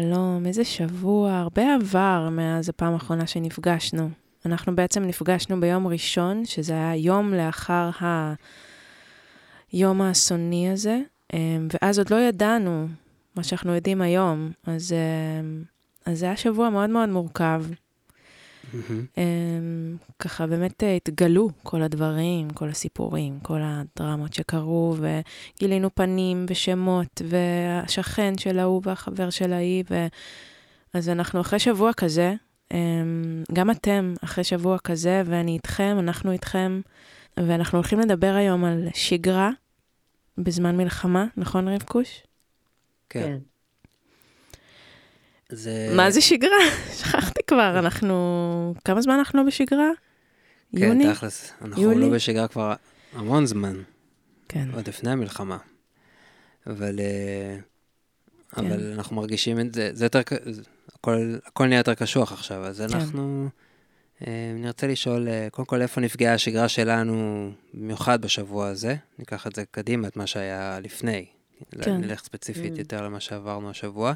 שלום, איזה שבוע, הרבה עבר מאז הפעם האחרונה שנפגשנו. אנחנו בעצם נפגשנו ביום ראשון, שזה היה יום לאחר היום האסוני הזה, אמ, ואז עוד לא ידענו מה שאנחנו יודעים היום, אז, אמ, אז זה היה שבוע מאוד מאוד מורכב. Mm-hmm. ככה באמת אה, התגלו כל הדברים, כל הסיפורים, כל הדרמות שקרו, וגילינו פנים ושמות, והשכן של ההוא והחבר של ההיא, ו... אז אנחנו אחרי שבוע כזה, אמ, גם אתם אחרי שבוע כזה, ואני איתכם, אנחנו איתכם, ואנחנו הולכים לדבר היום על שגרה בזמן מלחמה, נכון רבקוש? כן. כן. זה... מה זה שגרה? שכחתי כבר, אנחנו... כמה זמן אנחנו לא בשגרה? כן, יוני? תכלס, אנחנו יולי? לא בשגרה כבר המון זמן. כן. עוד לפני המלחמה. אבל, אה, כן. אבל אנחנו מרגישים את זה, זה יותר, הכל, הכל נהיה יותר קשוח עכשיו, אז כן. אנחנו אה, נרצה לשאול, אה, קודם כל, איפה נפגעה השגרה שלנו, במיוחד בשבוע הזה? ניקח את זה קדימה, את מה שהיה לפני. כן. נלך ספציפית mm. יותר למה שעברנו השבוע.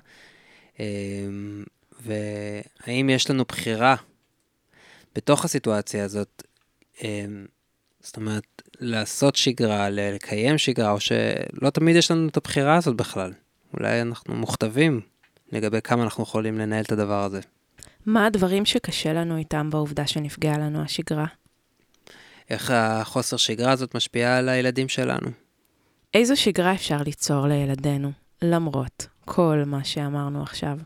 אמ, והאם יש לנו בחירה בתוך הסיטואציה הזאת, אמ, זאת אומרת, לעשות שגרה, לקיים שגרה, או שלא תמיד יש לנו את הבחירה הזאת בכלל. אולי אנחנו מוכתבים לגבי כמה אנחנו יכולים לנהל את הדבר הזה. מה הדברים שקשה לנו איתם בעובדה שנפגעה לנו השגרה? איך החוסר שגרה הזאת משפיעה על הילדים שלנו? איזו שגרה אפשר ליצור לילדינו, למרות כל מה שאמרנו עכשיו.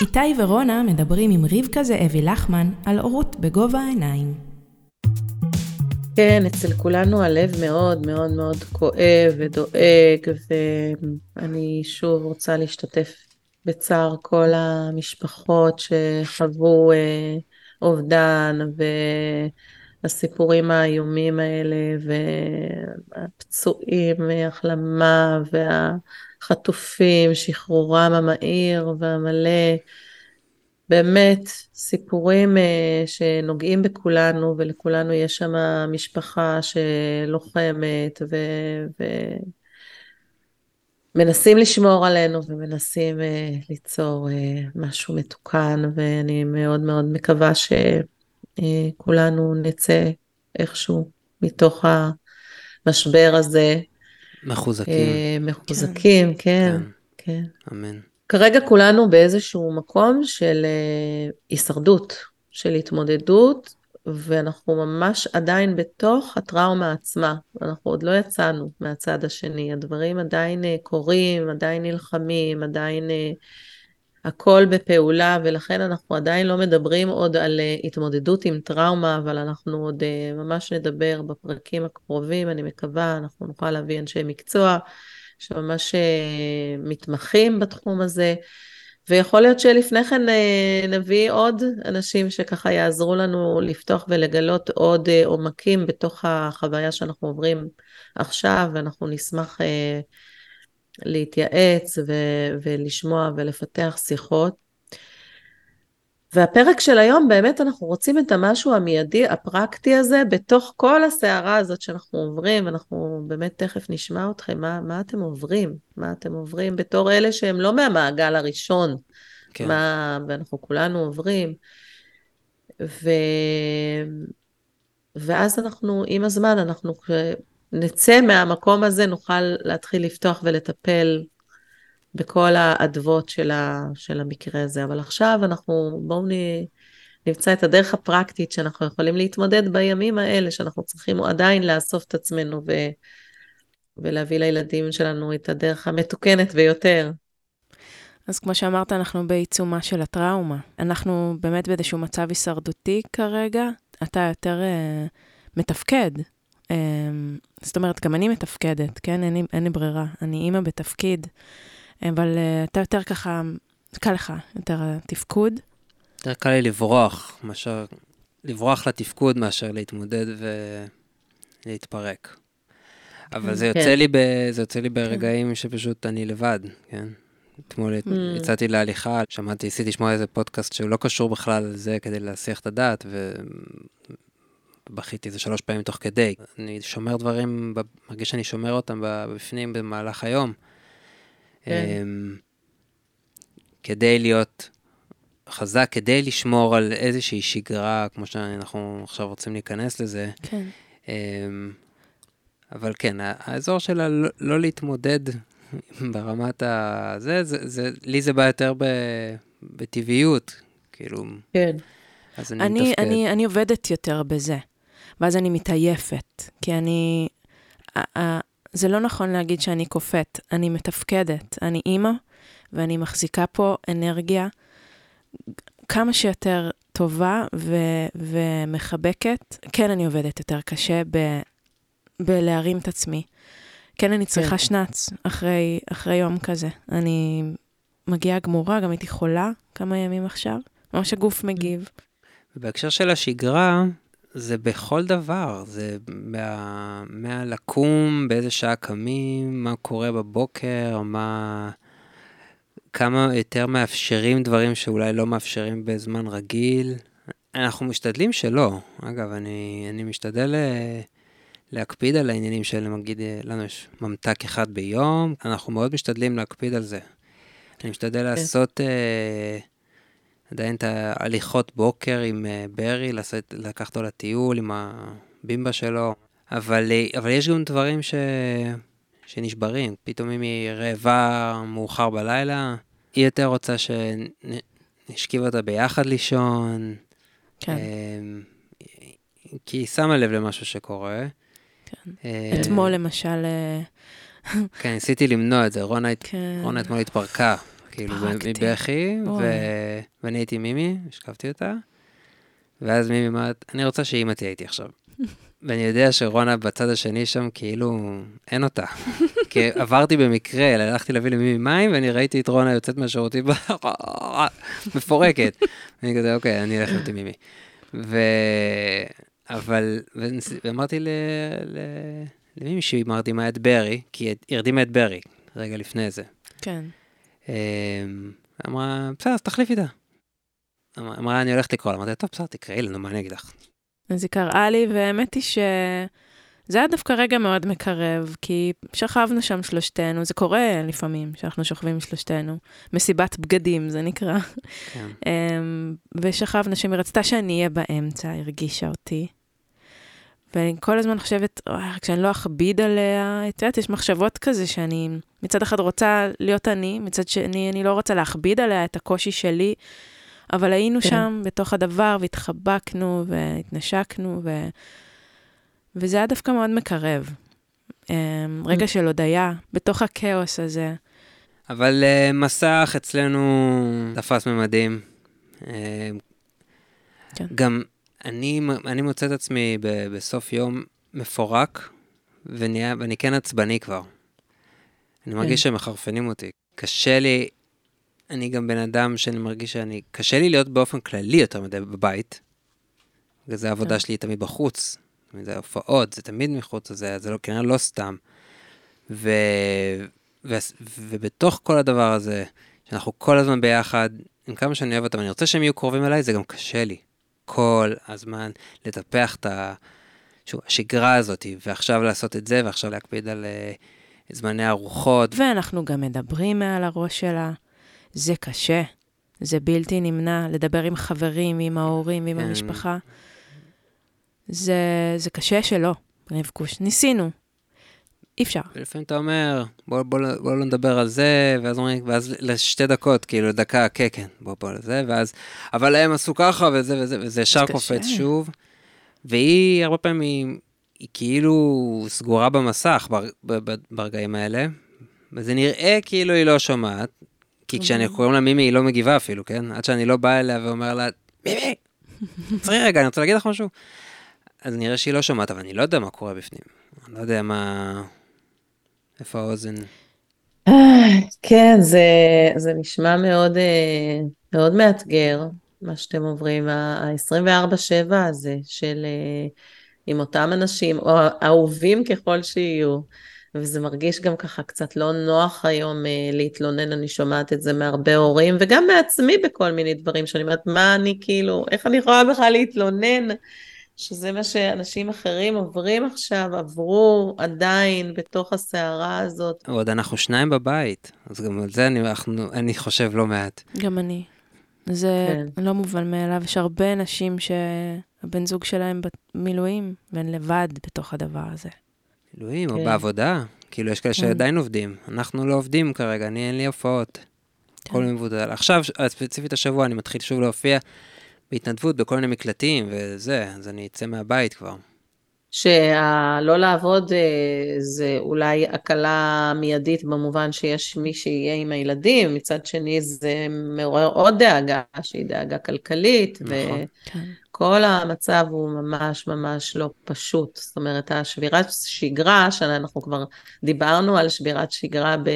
איתי ורונה מדברים עם רבקה זאבי לחמן על הורות בגובה העיניים. כן, אצל כולנו הלב מאוד מאוד מאוד כואב ודואג, ואני שוב רוצה להשתתף בצער כל המשפחות שחוו אה, אובדן והסיפורים האיומים האלה והפצועים, החלמה והחטופים, שחרורם המהיר והמלא. באמת סיפורים אה, שנוגעים בכולנו ולכולנו יש שם משפחה שלוחמת ו... ו... מנסים לשמור עלינו ומנסים uh, ליצור uh, משהו מתוקן, ואני מאוד מאוד מקווה שכולנו uh, נצא איכשהו מתוך המשבר הזה. מחוזקים. Uh, מחוזקים, כן, כן. כן. אמן. כרגע כולנו באיזשהו מקום של uh, הישרדות, של התמודדות, ואנחנו ממש עדיין בתוך הטראומה עצמה, אנחנו עוד לא יצאנו מהצד השני, הדברים עדיין אה, קורים, עדיין נלחמים, עדיין אה, הכל בפעולה, ולכן אנחנו עדיין לא מדברים עוד על אה, התמודדות עם טראומה, אבל אנחנו עוד ממש נדבר בפרקים הקרובים, אני מקווה, אנחנו נוכל להביא אנשי מקצוע שממש מתמחים בתחום הזה. ויכול להיות שלפני כן אה, נביא עוד אנשים שככה יעזרו לנו לפתוח ולגלות עוד אה, עומקים בתוך החוויה שאנחנו עוברים עכשיו, ואנחנו נשמח אה, להתייעץ ו- ולשמוע ולפתח שיחות. והפרק של היום, באמת אנחנו רוצים את המשהו המיידי, הפרקטי הזה, בתוך כל הסערה הזאת שאנחנו עוברים, אנחנו באמת תכף נשמע אתכם, מה, מה אתם עוברים? מה אתם עוברים בתור אלה שהם לא מהמעגל הראשון, כן. מה, ואנחנו כולנו עוברים. ו... ואז אנחנו, עם הזמן, אנחנו נצא מהמקום הזה, נוכל להתחיל לפתוח ולטפל בכל האדוות של, ה, של המקרה הזה. אבל עכשיו אנחנו, בואו נמצא את הדרך הפרקטית שאנחנו יכולים להתמודד בימים האלה, שאנחנו צריכים עדיין לאסוף את עצמנו ו, ולהביא לילדים שלנו את הדרך המתוקנת ביותר. אז כמו שאמרת, אנחנו בעיצומה של הטראומה. אנחנו באמת באיזשהו מצב הישרדותי כרגע. אתה יותר uh, מתפקד. Um, זאת אומרת, גם אני מתפקדת, כן? אין לי, אין לי ברירה. אני אימא בתפקיד. אבל אתה יותר ככה, קל לך, יותר תפקוד. יותר קל לי לברוח, מאשר, לברוח לתפקוד מאשר להתמודד ולהתפרק. אבל זה כן. יוצא, לי ב, זה יוצא לי ברגעים כן. שפשוט אני לבד, כן? אתמול mm. יצאתי להליכה, שמעתי, ניסיתי לשמוע איזה פודקאסט שהוא לא קשור בכלל לזה כדי להסיח את הדעת, ובכיתי איזה שלוש פעמים תוך כדי. אני שומר דברים, מרגיש שאני שומר אותם בפנים במהלך היום. כן. אמ, כדי להיות חזק, כדי לשמור על איזושהי שגרה, כמו שאנחנו עכשיו רוצים להיכנס לזה. כן. אמ, אבל כן, האזור של הלא לא להתמודד ברמת ה... זה, זה, זה, לי זה בא יותר ב, בטבעיות, כאילו. כן. אז אני, אני מתפקד. אני, אני עובדת יותר בזה, ואז אני מתעייפת, כי אני... זה לא נכון להגיד שאני קופאת, אני מתפקדת, אני אימא, ואני מחזיקה פה אנרגיה כמה שיותר טובה ו- ומחבקת. כן, אני עובדת יותר קשה ב- בלהרים את עצמי. כן, אני צריכה כן. שנץ אחרי, אחרי יום כזה. אני מגיעה גמורה, גם הייתי חולה כמה ימים עכשיו, ממש הגוף מגיב. בהקשר של השגרה, זה בכל דבר, זה מה, מהלקום, באיזה שעה קמים, מה קורה בבוקר, מה... כמה יותר מאפשרים דברים שאולי לא מאפשרים בזמן רגיל. אנחנו משתדלים שלא. אגב, אני, אני משתדל אה, להקפיד על העניינים של, נגיד, אה, לנו יש ממתק אחד ביום, אנחנו מאוד משתדלים להקפיד על זה. אני משתדל כן. לעשות אה, עדיין את ההליכות בוקר עם אה, ברי, לעשות, לקחת אותו לטיול עם הבימבה שלו, אבל, אה, אבל יש גם דברים ש... שנשברים. פתאום אם היא רעבה מאוחר בלילה, היא יותר רוצה שנשכיב אותה ביחד לישון. כן. כי היא שמה לב למשהו שקורה. כן. אה, אתמול למשל... כן, ניסיתי למנוע את זה. רונה, כן. רונה אתמול התפרקה, כאילו, מבכי, ו... ואני הייתי מימי, השכבתי אותה, ואז מימי אמרת, אני רוצה שאימא תהיה איתי עכשיו. ואני יודע שרונה בצד השני שם, כאילו, אין אותה. כי עברתי במקרה, הלכתי להביא למימי מים, ואני ראיתי את רונה יוצאת מהשירותים, מפורקת. ואני כזה, אוקיי, אני אלך עם מימי. ו... אבל, ואמרתי ל... ל... למימי שהיא מרדימה את ברי, כי הרדימה את ברי רגע לפני זה. כן. אמ, אמרה, בסדר, אז תחליף איתה. אמרה, אני הולכת לקרוא לה, אמרתי, טוב, בסדר, תקראי לנו, מה אני אגיד לך? אז היא קראה לי, והאמת היא ש... זה היה דווקא רגע מאוד מקרב, כי שכבנו שם שלושתנו, זה קורה לפעמים שאנחנו שוכבים שלושתנו, מסיבת בגדים זה נקרא. כן. אמ, ושכבנו שם, היא רצתה שאני אהיה באמצע, הרגישה אותי. ואני כל הזמן חושבת, כשאני לא אכביד עליה, את יודעת, יש מחשבות כזה שאני מצד אחד רוצה להיות אני, מצד שני אני לא רוצה להכביד עליה את הקושי שלי, אבל היינו כן. שם בתוך הדבר והתחבקנו והתנשקנו, ו... וזה היה דווקא מאוד מקרב. אמ, רגע של הודיה, בתוך הכאוס הזה. אבל uh, מסך אצלנו תפס ממדים. Uh, כן. גם אני, אני מוצא את עצמי ב, בסוף יום מפורק, ונהיה, ואני כן עצבני כבר. אני מרגיש כן. שהם מחרפנים אותי. קשה לי, אני גם בן אדם שאני מרגיש שאני, קשה לי להיות באופן כללי יותר מדי בבית. בגלל זה העבודה כן. שלי תמיד בחוץ, זה הופעות, זה תמיד מחוץ לזה, זה לא, כנראה לא סתם. ו, ו, ובתוך כל הדבר הזה, שאנחנו כל הזמן ביחד, עם כמה שאני אוהב אותם, אני רוצה שהם יהיו קרובים אליי, זה גם קשה לי. כל הזמן לטפח את השגרה הזאת, ועכשיו לעשות את זה, ועכשיו להקפיד על uh, זמני ארוחות. ואנחנו גם מדברים מעל הראש שלה. זה קשה, זה בלתי נמנע, לדבר עם חברים, עם ההורים, עם כן. המשפחה. זה, זה קשה שלא, רבקוש. ניסינו, אי אפשר. ולפעמים אתה אומר, בוא, בוא, בוא לא נדבר על זה, ואז אומרים, ואז לשתי דקות, כאילו, דקה, כן, כן, בוא, בוא לזה, ואז, אבל הם עשו ככה, וזה וזה, וזה ישר קופץ שוב. והיא, הרבה פעמים, היא, כאילו סגורה במסך בר, ברגעים האלה, וזה נראה כאילו היא לא שומעת, כי כשאני אוקיי. קוראים לה מימי, היא לא מגיבה אפילו, כן? עד שאני לא בא אליה ואומר לה, מימי, עצרי רגע, אני רוצה להגיד לך משהו. אז נראה שהיא לא שומעת, אבל אני לא יודע מה קורה בפנים. אני לא יודע מה... איפה האוזן? כן, זה, זה נשמע מאוד, אה, מאוד מאתגר, מה שאתם עוברים, ה-24-7 הזה של אה, עם אותם אנשים, או אהובים ככל שיהיו, וזה מרגיש גם ככה קצת לא נוח היום אה, להתלונן, אני שומעת את זה מהרבה הורים, וגם מעצמי בכל מיני דברים, שאני אומרת, מה אני כאילו, איך אני יכולה בכלל להתלונן? שזה מה שאנשים אחרים עוברים עכשיו, עברו עדיין בתוך הסערה הזאת. עוד אנחנו שניים בבית, אז גם על זה אני, אנחנו, אני חושב לא מעט. גם אני. זה כן. לא מובן מאליו, יש הרבה נשים שהבן זוג שלהם במילואים, והן לבד בתוך הדבר הזה. מילואים כן. או בעבודה, כאילו יש כאלה כן. שעדיין עובדים, אנחנו לא עובדים כרגע, אני אין לי הופעות. כן. מבודל. עכשיו, ספציפית השבוע, אני מתחיל שוב להופיע בהתנדבות בכל מיני מקלטים וזה, אז אני אצא מהבית כבר. שלא לעבוד אה, זה אולי הקלה מיידית במובן שיש מי שיהיה עם הילדים, מצד שני זה מעורר עוד דאגה, שהיא דאגה כלכלית, נכון. וכל המצב הוא ממש ממש לא פשוט. זאת אומרת, השבירת שגרה, שאנחנו כבר דיברנו על שבירת שגרה ב...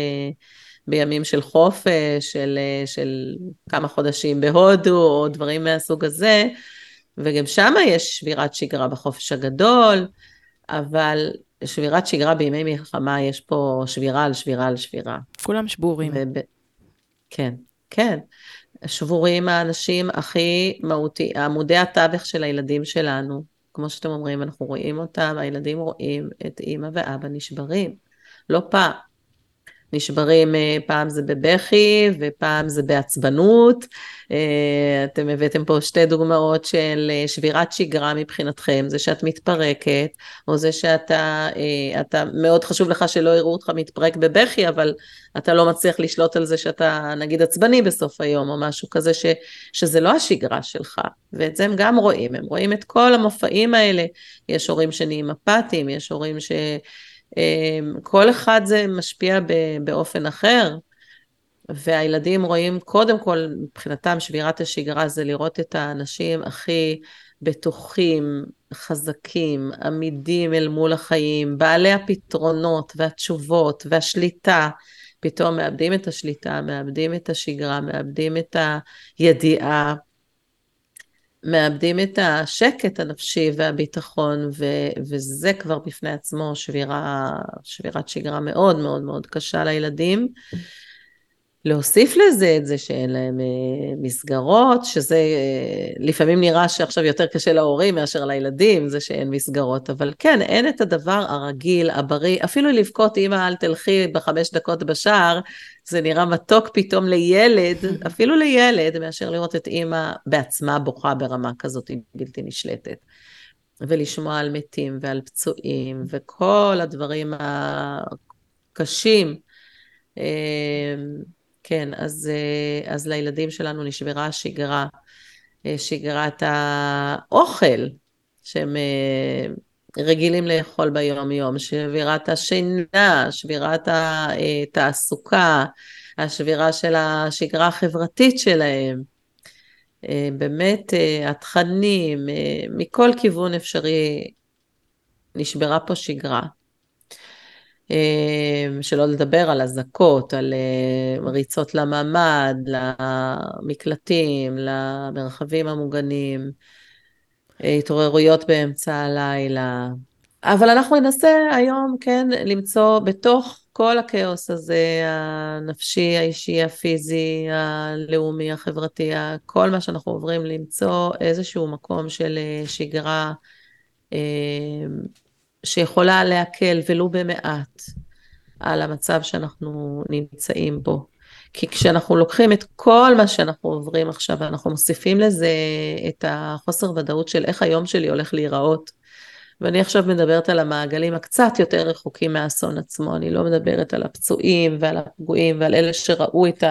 בימים של חופש, של, של כמה חודשים בהודו, או דברים מהסוג הזה, וגם שם יש שבירת שגרה בחופש הגדול, אבל שבירת שגרה בימי מלחמה, יש פה שבירה על שבירה על שבירה. כולם שבורים. וב... כן, כן. שבורים האנשים הכי מהותי, עמודי התווך של הילדים שלנו. כמו שאתם אומרים, אנחנו רואים אותם, הילדים רואים את אימא ואבא נשברים. לא פעם. נשברים, אה, פעם זה בבכי ופעם זה בעצבנות. אה, אתם הבאתם פה שתי דוגמאות של אה, שבירת שגרה מבחינתכם, זה שאת מתפרקת, או זה שאתה, אתה, מאוד חשוב לך שלא יראו אותך מתפרק בבכי, אבל אתה לא מצליח לשלוט על זה שאתה נגיד עצבני בסוף היום, או משהו כזה, ש, שזה לא השגרה שלך. ואת זה הם גם רואים, הם רואים את כל המופעים האלה. יש הורים שנהיים אפאתיים, יש הורים ש... אמ, כל אחד זה משפיע באופן אחר, והילדים רואים, קודם כל, מבחינתם שבירת השגרה זה לראות את האנשים הכי בטוחים, חזקים, עמידים אל מול החיים, בעלי הפתרונות והתשובות והשליטה. פתאום מאבדים את השליטה, מאבדים את השגרה, מאבדים את הידיעה, מאבדים את השקט הנפשי והביטחון, ו- וזה כבר בפני עצמו שבירה, שבירת שגרה מאוד מאוד מאוד קשה לילדים. להוסיף לזה את זה שאין להם אה, מסגרות, שזה אה, לפעמים נראה שעכשיו יותר קשה להורים מאשר לילדים, זה שאין מסגרות, אבל כן, אין את הדבר הרגיל, הבריא, אפילו לבכות, אמא אל תלכי בחמש דקות בשער, זה נראה מתוק פתאום לילד, אפילו לילד, מאשר לראות את אימא בעצמה בוכה ברמה כזאת בלתי נשלטת. ולשמוע על מתים ועל פצועים וכל הדברים הקשים. כן, אז, אה, אז לילדים שלנו נשברה השגרה, אה, שגרת האוכל שהם אה, רגילים לאכול ביום-יום, שבירת השינה, שבירת התעסוקה, השבירה של השגרה החברתית שלהם. באמת, התכנים, מכל כיוון אפשרי נשברה פה שגרה. אמ, שלא לדבר על אזעקות, על אה, ריצות לממ"ד, למקלטים, למרחבים המוגנים, התעוררויות באמצע הלילה. אבל אנחנו ננסה היום, כן, למצוא בתוך כל הכאוס הזה, הנפשי, האישי, הפיזי, הלאומי, החברתי, כל מה שאנחנו עוברים, למצוא איזשהו מקום של אה, שגרה שיכולה להקל ולו במעט על המצב שאנחנו נמצאים בו. כי כשאנחנו לוקחים את כל מה שאנחנו עוברים עכשיו, ואנחנו מוסיפים לזה את החוסר ודאות של איך היום שלי הולך להיראות, ואני עכשיו מדברת על המעגלים הקצת יותר רחוקים מהאסון עצמו, אני לא מדברת על הפצועים ועל הפגועים ועל אלה שראו את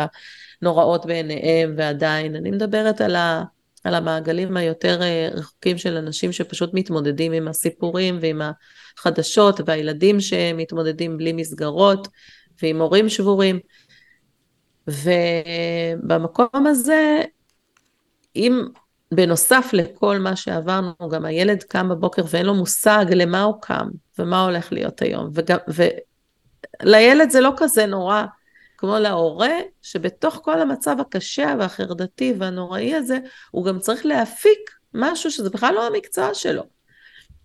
הנוראות בעיניהם ועדיין, אני מדברת על ה... על המעגלים היותר אה, רחוקים של אנשים שפשוט מתמודדים עם הסיפורים ועם החדשות, והילדים שמתמודדים בלי מסגרות, ועם הורים שבורים. ובמקום הזה, אם בנוסף לכל מה שעברנו, גם הילד קם בבוקר ואין לו מושג למה הוא קם ומה הולך להיות היום, וגם, ולילד זה לא כזה נורא. כמו להורה, שבתוך כל המצב הקשה והחרדתי והנוראי הזה, הוא גם צריך להפיק משהו שזה בכלל לא המקצוע שלו.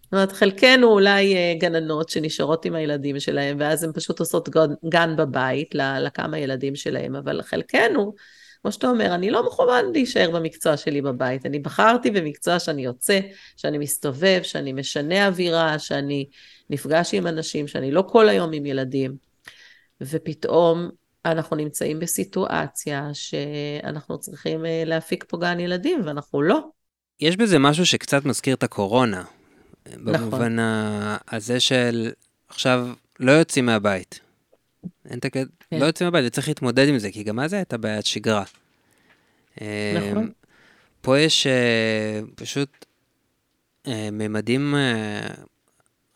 זאת אומרת, חלקנו אולי אה, גננות שנשארות עם הילדים שלהם, ואז הן פשוט עושות גן בבית לכמה ילדים שלהם, אבל חלקנו, כמו שאתה אומר, אני לא מכוון להישאר במקצוע שלי בבית. אני בחרתי במקצוע שאני יוצא, שאני מסתובב, שאני משנה אווירה, שאני נפגש עם אנשים, שאני לא כל היום עם ילדים. ופתאום אנחנו נמצאים בסיטואציה שאנחנו צריכים אה, להפיק פה גן ילדים, ואנחנו לא. יש בזה משהו שקצת מזכיר את הקורונה. נכון. במובן הזה של עכשיו לא יוצאים מהבית. אין הקטע, כן. לא יוצאים מהבית וצריך להתמודד עם זה, כי גם אז הייתה בעיית שגרה. נכון. אמ, פה יש אה, פשוט אה, ממדים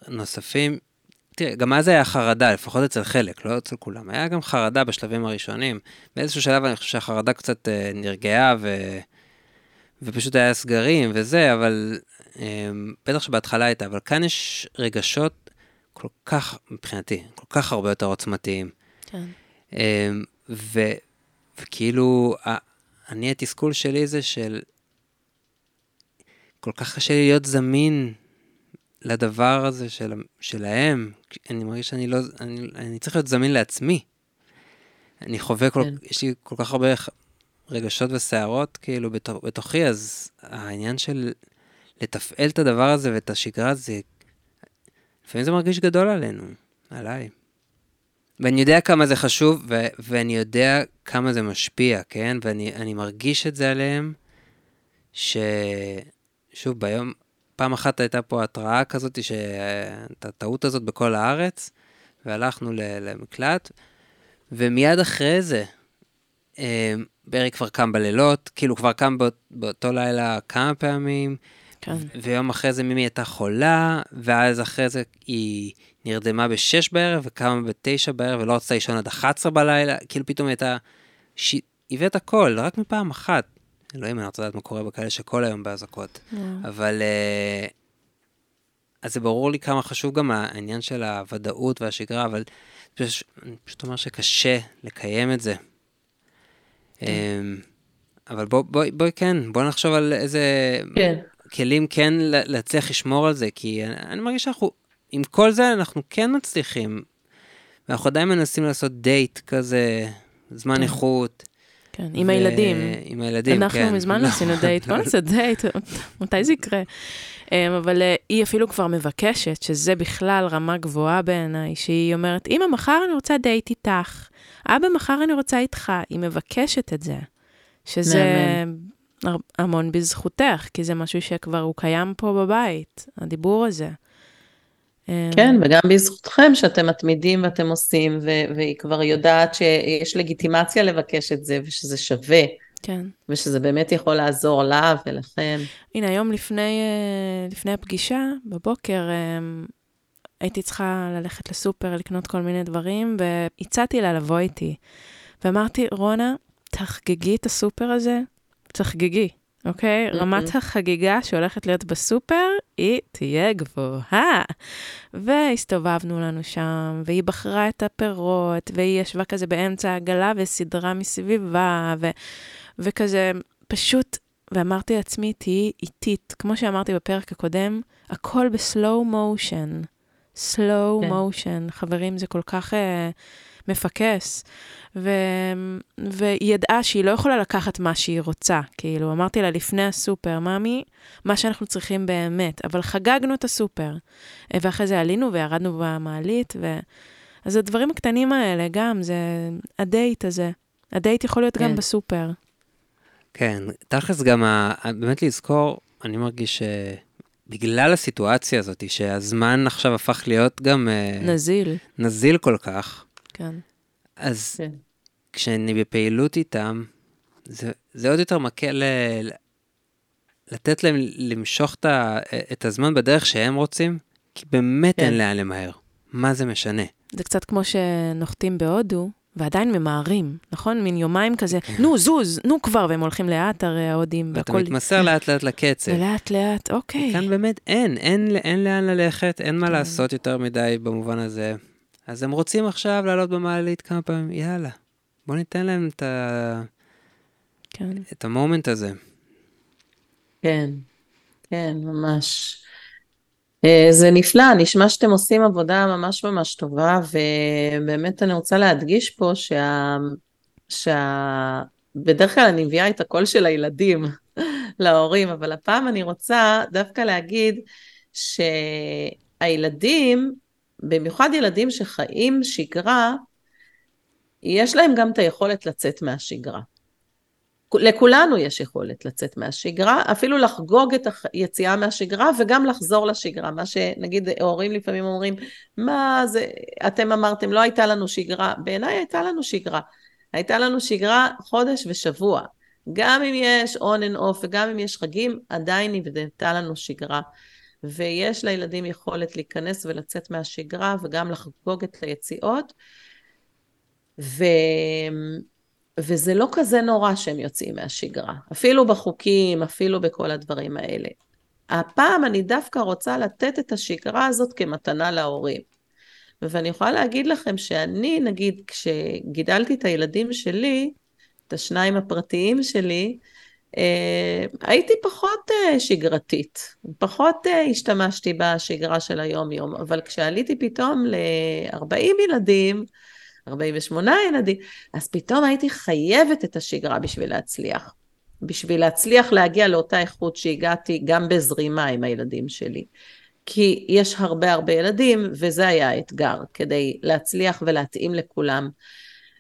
נוספים תראה, גם אז היה חרדה, לפחות אצל חלק, לא אצל כולם. היה גם חרדה בשלבים הראשונים. באיזשהו שלב אני חושב שהחרדה קצת אה, נרגעה, ו... ופשוט היה סגרים וזה, אבל אה, בטח שבהתחלה הייתה, אבל כאן יש רגשות כל כך, מבחינתי, כל כך הרבה יותר עוצמתיים. כן. אה, ו... וכאילו, אני, התסכול שלי זה של... כל כך קשה לי להיות זמין לדבר הזה של, שלהם, אני מרגיש שאני לא, אני, אני צריך להיות זמין לעצמי. אני חווה, כל, כן. יש לי כל כך הרבה רגשות וסערות כאילו בתוך, בתוכי, אז העניין של לתפעל את הדבר הזה ואת השגרה הזה, לפעמים זה מרגיש גדול עלינו, עליי. ואני יודע כמה זה חשוב, ו- ואני יודע כמה זה משפיע, כן? ואני מרגיש את זה עליהם, ששוב, ביום, פעם אחת הייתה פה התראה כזאת, את הטעות הזאת בכל הארץ, והלכנו למקלט, ומיד אחרי זה, אה, ברי כבר קם בלילות, כאילו כבר קם באות, באותו לילה כמה פעמים, כן. ויום אחרי זה מימי הייתה חולה, ואז אחרי זה היא נרדמה בשש בערב וקמה בתשע בערב ולא רצתה לישון עד 11 בלילה, כאילו פתאום הייתה, ש... הבאת הכל, רק מפעם אחת. אלוהים, אני רוצה לדעת מה קורה בכאלה שכל היום באזעקות. Yeah. אבל... Uh, אז זה ברור לי כמה חשוב גם העניין של הוודאות והשגרה, אבל פשוט, אני פשוט אומר שקשה לקיים את זה. כן. Um, אבל בואי, בוא, בוא, כן, בוא נחשוב על איזה. כן. כלים כן להצליח לשמור על זה, כי אני, אני מרגיש שאנחנו, עם כל זה אנחנו כן מצליחים. ואנחנו עדיין מנסים לעשות דייט כזה, זמן. כן. איכות. כן, עם הילדים. עם הילדים, אנחנו כן. אנחנו מזמן לא עשינו דייט, בוא נעשה דייט, מתי זה יקרה? אמ, אבל אה, היא אפילו כבר מבקשת, שזה בכלל רמה גבוהה בעיניי, שהיא אומרת, אמא, מחר אני רוצה דייט איתך, אבא, מחר אני רוצה איתך. היא מבקשת את זה, שזה המון בזכותך, כי זה משהו שכבר הוא קיים פה בבית, הדיבור הזה. כן, וגם בזכותכם שאתם מתמידים ואתם עושים, ו- והיא כבר יודעת שיש לגיטימציה לבקש את זה, ושזה שווה. כן. ושזה באמת יכול לעזור לה ולכם. הנה, היום לפני, אה, לפני הפגישה, בבוקר, אה, הייתי צריכה ללכת לסופר, לקנות כל מיני דברים, והצעתי לה לבוא איתי. ואמרתי, רונה, תחגגי את הסופר הזה, תחגגי. אוקיי? Okay? רמת החגיגה שהולכת להיות בסופר, היא תהיה גבוהה. והסתובבנו לנו שם, והיא בחרה את הפירות, והיא ישבה כזה באמצע העגלה וסידרה מסביבה, ו- וכזה פשוט, ואמרתי לעצמי, תהיי איטית. כמו שאמרתי בפרק הקודם, הכל בסלואו מושן. סלואו מושן. חברים, זה כל כך... Uh, מפקס, ו... והיא ידעה שהיא לא יכולה לקחת מה שהיא רוצה. כאילו, אמרתי לה לפני הסופר, ממי, מה שאנחנו צריכים באמת, אבל חגגנו את הסופר. ואחרי זה עלינו וירדנו במעלית, ו... אז הדברים הקטנים האלה, גם, זה הדייט הזה. הדייט יכול להיות כן. גם בסופר. כן, תכלס גם, ה... באמת לזכור, אני מרגיש ש... בגלל הסיטואציה הזאת, שהזמן עכשיו הפך להיות גם... אה, נזיל. נזיל כל כך. כן. אז כן. כשאני בפעילות איתם, זה, זה עוד יותר מקל ל, לתת להם למשוך את, ה, את הזמן בדרך שהם רוצים, כי באמת כן. אין לאן למהר. מה זה משנה? זה קצת כמו שנוחתים בהודו, ועדיין ממהרים, נכון? מין יומיים כזה, כן. נו, זוז, נו כבר, והם הולכים לאט, הרי ההודים, והכל... ואתה מתמסר לאט לאט לקצב. ולאט לאט, אוקיי. כאן באמת אין, אין, אין לאן ללכת, אין מה כן. לעשות יותר מדי במובן הזה. אז הם רוצים עכשיו לעלות במעלית כמה פעמים, יאללה, בוא ניתן להם את, ה... כן. את המומנט הזה. כן, כן, ממש. אה, זה נפלא, נשמע שאתם עושים עבודה ממש ממש טובה, ובאמת אני רוצה להדגיש פה שה... שה... בדרך כלל אני מביאה את הקול של הילדים להורים, אבל הפעם אני רוצה דווקא להגיד שהילדים, במיוחד ילדים שחיים שגרה, יש להם גם את היכולת לצאת מהשגרה. לכולנו יש יכולת לצאת מהשגרה, אפילו לחגוג את היציאה מהשגרה וגם לחזור לשגרה. מה שנגיד הורים לפעמים אומרים, מה זה, אתם אמרתם, לא הייתה לנו שגרה. בעיניי הייתה לנו שגרה. הייתה לנו שגרה חודש ושבוע. גם אם יש on and off וגם אם יש חגים, עדיין נבנתה לנו שגרה. ויש לילדים יכולת להיכנס ולצאת מהשגרה וגם לחגוג את היציאות. ו... וזה לא כזה נורא שהם יוצאים מהשגרה, אפילו בחוקים, אפילו בכל הדברים האלה. הפעם אני דווקא רוצה לתת את השגרה הזאת כמתנה להורים. ואני יכולה להגיד לכם שאני, נגיד, כשגידלתי את הילדים שלי, את השניים הפרטיים שלי, אה, הייתי פחות אה, שגרתית, פחות אה, השתמשתי בשגרה של היום-יום, אבל כשעליתי פתאום ל-40 ילדים, 48 ילדים, אז פתאום הייתי חייבת את השגרה בשביל להצליח. בשביל להצליח להגיע לאותה איכות שהגעתי גם בזרימה עם הילדים שלי. כי יש הרבה הרבה ילדים, וזה היה האתגר, כדי להצליח ולהתאים לכולם.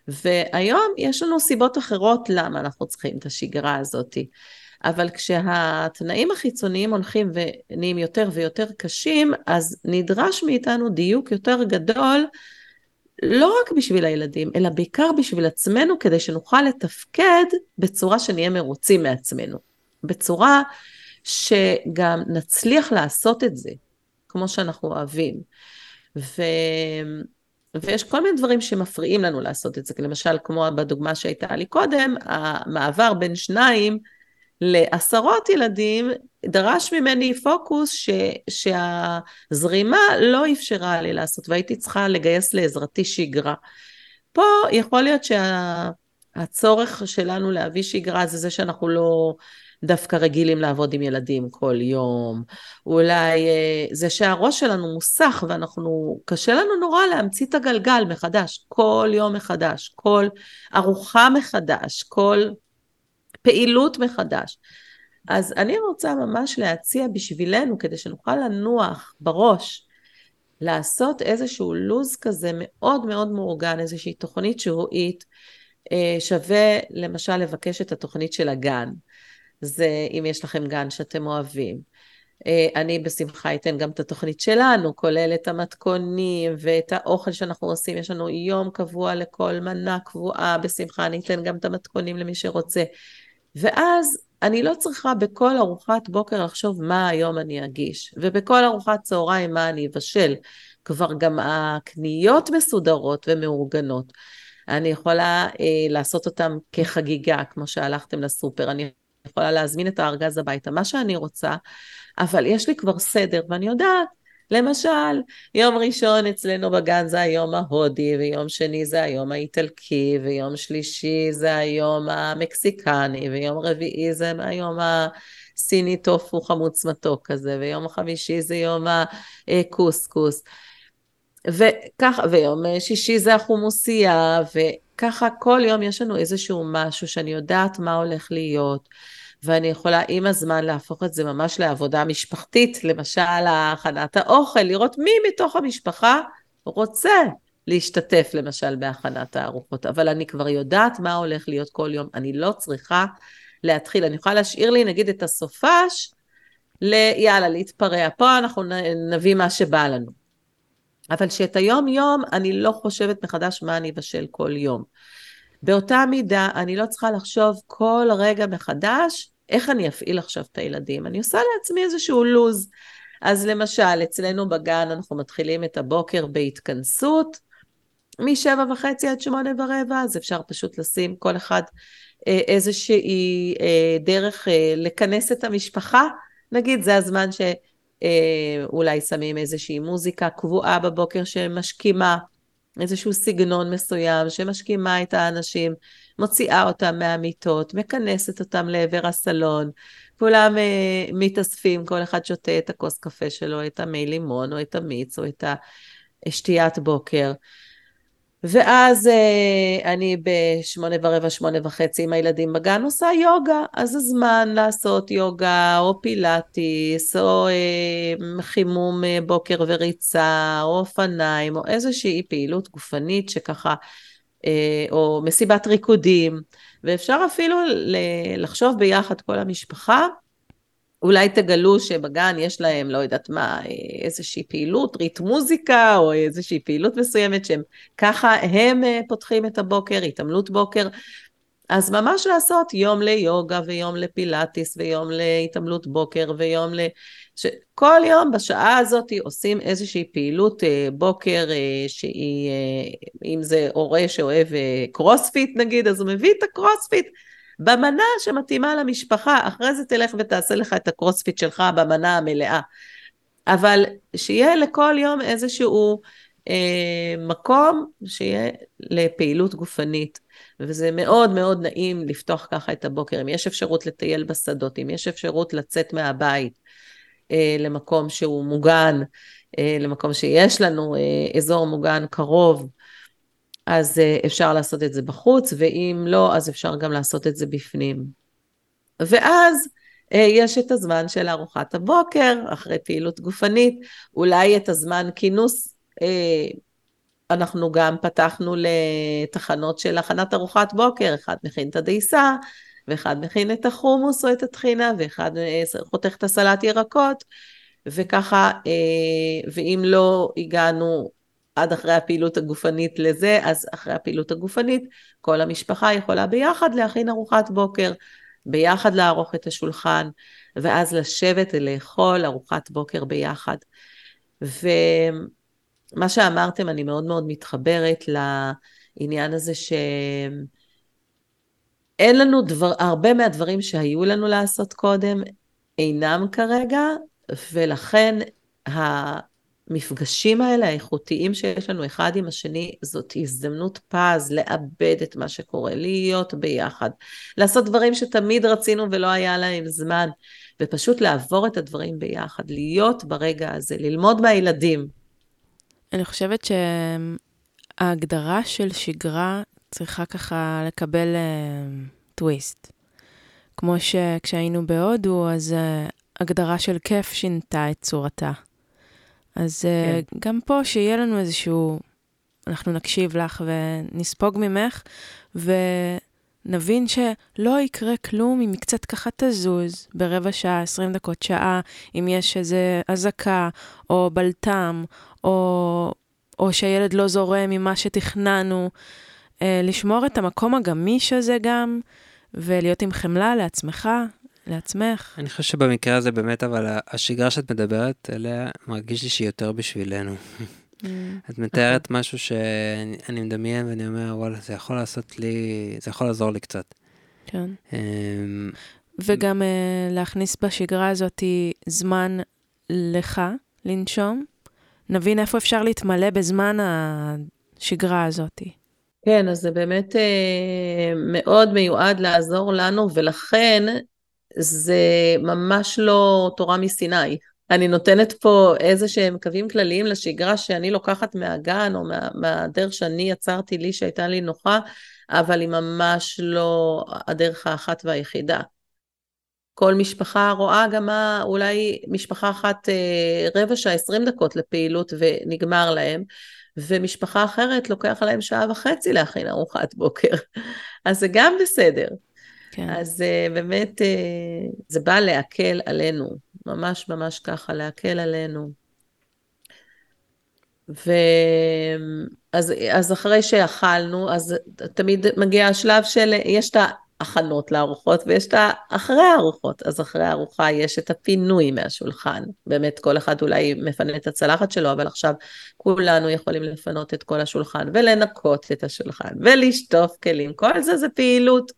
והיום יש לנו סיבות אחרות למה אנחנו צריכים את השגרה הזאת. אבל כשהתנאים החיצוניים הולכים ונהיים יותר ויותר קשים, אז נדרש מאיתנו דיוק יותר גדול לא רק בשביל הילדים, אלא בעיקר בשביל עצמנו, כדי שנוכל לתפקד בצורה שנהיה מרוצים מעצמנו. בצורה שגם נצליח לעשות את זה, כמו שאנחנו אוהבים. ו... ויש כל מיני דברים שמפריעים לנו לעשות את זה, למשל, כמו בדוגמה שהייתה לי קודם, המעבר בין שניים לעשרות ילדים דרש ממני פוקוס ש, שהזרימה לא אפשרה לי לעשות, והייתי צריכה לגייס לעזרתי שגרה. פה יכול להיות שהצורך שה, שלנו להביא שגרה זה זה שאנחנו לא דווקא רגילים לעבוד עם ילדים כל יום. אולי אה, זה שהראש שלנו מוסך ואנחנו, קשה לנו נורא להמציא את הגלגל מחדש, כל יום מחדש, כל ארוחה מחדש, כל פעילות מחדש. אז אני רוצה ממש להציע בשבילנו, כדי שנוכל לנוח בראש, לעשות איזשהו לו"ז כזה מאוד מאוד מאורגן, איזושהי תוכנית שבועית, אה, שווה למשל לבקש את התוכנית של הגן. זה אם יש לכם גן שאתם אוהבים. אה, אני בשמחה אתן גם את התוכנית שלנו, כולל את המתכונים ואת האוכל שאנחנו עושים. יש לנו יום קבוע לכל מנה קבועה, בשמחה אני אתן גם את המתכונים למי שרוצה. ואז אני לא צריכה בכל ארוחת בוקר לחשוב מה היום אני אגיש, ובכל ארוחת צהריים מה אני אבשל. כבר גם הקניות מסודרות ומאורגנות. אני יכולה אה, לעשות אותם כחגיגה, כמו שהלכתם לסופר. אני יכולה להזמין את הארגז הביתה, מה שאני רוצה, אבל יש לי כבר סדר, ואני יודעת למשל, יום ראשון אצלנו בגן זה היום ההודי, ויום שני זה היום האיטלקי, ויום שלישי זה היום המקסיקני, ויום רביעי זה היום הסיני טופו חמוץ מתוק כזה, ויום חמישי זה יום הקוסקוס. וככה, ויום שישי זה החומוסייה, וככה כל יום יש לנו איזשהו משהו שאני יודעת מה הולך להיות. ואני יכולה עם הזמן להפוך את זה ממש לעבודה משפחתית, למשל הכנת האוכל, לראות מי מתוך המשפחה רוצה להשתתף למשל בהכנת הארוחות, אבל אני כבר יודעת מה הולך להיות כל יום, אני לא צריכה להתחיל, אני יכולה להשאיר לי נגיד את הסופש ליאללה, להתפרע, פה אנחנו נביא מה שבא לנו. אבל שאת היום יום אני לא חושבת מחדש מה אני אבשל כל יום. באותה מידה אני לא צריכה לחשוב כל רגע מחדש איך אני אפעיל עכשיו את הילדים? אני עושה לעצמי איזשהו לוז. אז למשל, אצלנו בגן אנחנו מתחילים את הבוקר בהתכנסות, משבע וחצי עד שמונה ורבע, אז אפשר פשוט לשים כל אחד אה, איזושהי אה, דרך אה, לכנס את המשפחה. נגיד, זה הזמן שאולי שמים איזושהי מוזיקה קבועה בבוקר שמשכימה, איזשהו סגנון מסוים שמשכימה את האנשים. מוציאה אותם מהמיטות, מכנסת אותם לעבר הסלון, כולם uh, מתאספים, כל אחד שותה את הכוס קפה שלו, את המי לימון, או את המיץ, או את השתיית בוקר. ואז uh, אני בשמונה ורבע, שמונה וחצי עם הילדים בגן עושה יוגה, אז זה זמן לעשות יוגה או פילאטיס או uh, חימום uh, בוקר וריצה או אופניים או איזושהי פעילות גופנית שככה, או מסיבת ריקודים, ואפשר אפילו לחשוב ביחד כל המשפחה אולי תגלו שבגן יש להם, לא יודעת מה, איזושהי פעילות, ריט מוזיקה, או איזושהי פעילות מסוימת שהם ככה הם אה, פותחים את הבוקר, התעמלות בוקר. אז ממש לעשות יום ליוגה ויום לפילאטיס ויום להתעמלות בוקר ויום ל... כל יום בשעה הזאת עושים איזושהי פעילות אה, בוקר אה, שהיא, אם זה הורה שאוהב קרוספיט נגיד, אז הוא מביא את הקרוספיט במנה שמתאימה למשפחה, אחרי זה תלך ותעשה לך את הקרוספיט שלך במנה המלאה. אבל שיהיה לכל יום איזשהו אה, מקום שיהיה לפעילות גופנית. וזה מאוד מאוד נעים לפתוח ככה את הבוקר. אם יש אפשרות לטייל בשדות, אם יש אפשרות לצאת מהבית אה, למקום שהוא מוגן, אה, למקום שיש לנו אה, אזור מוגן קרוב, אז אה, אפשר לעשות את זה בחוץ, ואם לא, אז אפשר גם לעשות את זה בפנים. ואז אה, יש את הזמן של ארוחת הבוקר, אחרי פעילות גופנית, אולי את הזמן כינוס, אה, אנחנו גם פתחנו לתחנות של הכנת ארוחת בוקר, אחד מכין את הדייסה, ואחד מכין את החומוס או את הטחינה, ואחד חותך את הסלט ירקות, וככה, ואם לא הגענו עד אחרי הפעילות הגופנית לזה, אז אחרי הפעילות הגופנית, כל המשפחה יכולה ביחד להכין ארוחת בוקר, ביחד לערוך את השולחן, ואז לשבת ולאכול ארוחת בוקר ביחד. ומה שאמרתם, אני מאוד מאוד מתחברת לעניין הזה ש... אין לנו דבר, הרבה מהדברים שהיו לנו לעשות קודם אינם כרגע, ולכן המפגשים האלה, האיכותיים שיש לנו אחד עם השני, זאת הזדמנות פז לאבד את מה שקורה, להיות ביחד, לעשות דברים שתמיד רצינו ולא היה להם זמן, ופשוט לעבור את הדברים ביחד, להיות ברגע הזה, ללמוד מהילדים. אני חושבת שההגדרה של שגרה צריכה ככה לקבל uh, טוויסט. כמו שכשהיינו בהודו, אז uh, הגדרה של כיף שינתה את צורתה. אז אה, כן. גם פה שיהיה לנו איזשהו, אנחנו נקשיב לך ונספוג ממך, ונבין שלא יקרה כלום אם היא קצת ככה תזוז ברבע שעה, 20 דקות, שעה, אם יש איזה אזעקה, או בלטם, או, או שהילד לא זורם ממה שתכננו. אה, לשמור את המקום הגמיש הזה גם, ולהיות עם חמלה לעצמך, לעצמך. אני חושב שבמקרה הזה באמת, אבל השגרה שאת מדברת עליה, מרגיש לי שהיא יותר בשבילנו. Mm. את מתארת משהו שאני מדמיין ואני אומר, וואלה, זה יכול לעשות לי, זה יכול לעזור לי קצת. כן. אמ, וגם uh, להכניס בשגרה הזאת זמן לך לנשום. נבין איפה אפשר להתמלא בזמן השגרה הזאת. כן, אז זה באמת אה, מאוד מיועד לעזור לנו, ולכן זה ממש לא תורה מסיני. אני נותנת פה איזה שהם קווים כלליים לשגרה שאני לוקחת מהגן או מה, מהדרך שאני יצרתי לי שהייתה לי נוחה, אבל היא ממש לא הדרך האחת והיחידה. כל משפחה רואה גם מה, אולי משפחה אחת אה, רבע שעה, עשרים דקות לפעילות ונגמר להם, ומשפחה אחרת לוקח להם שעה וחצי להכין ארוחת בוקר. אז זה גם בסדר. כן. אז uh, באמת uh, זה בא להקל עלינו, ממש ממש ככה, להקל עלינו. ואז אז אחרי שאכלנו, אז תמיד מגיע השלב של, יש את ההכנות לארוחות ויש את האחרי הארוחות. אז אחרי הארוחה יש את הפינוי מהשולחן. באמת, כל אחד אולי מפנה את הצלחת שלו, אבל עכשיו כולנו יכולים לפנות את כל השולחן ולנקות את השולחן ולשטוף כלים. כל זה זה פעילות.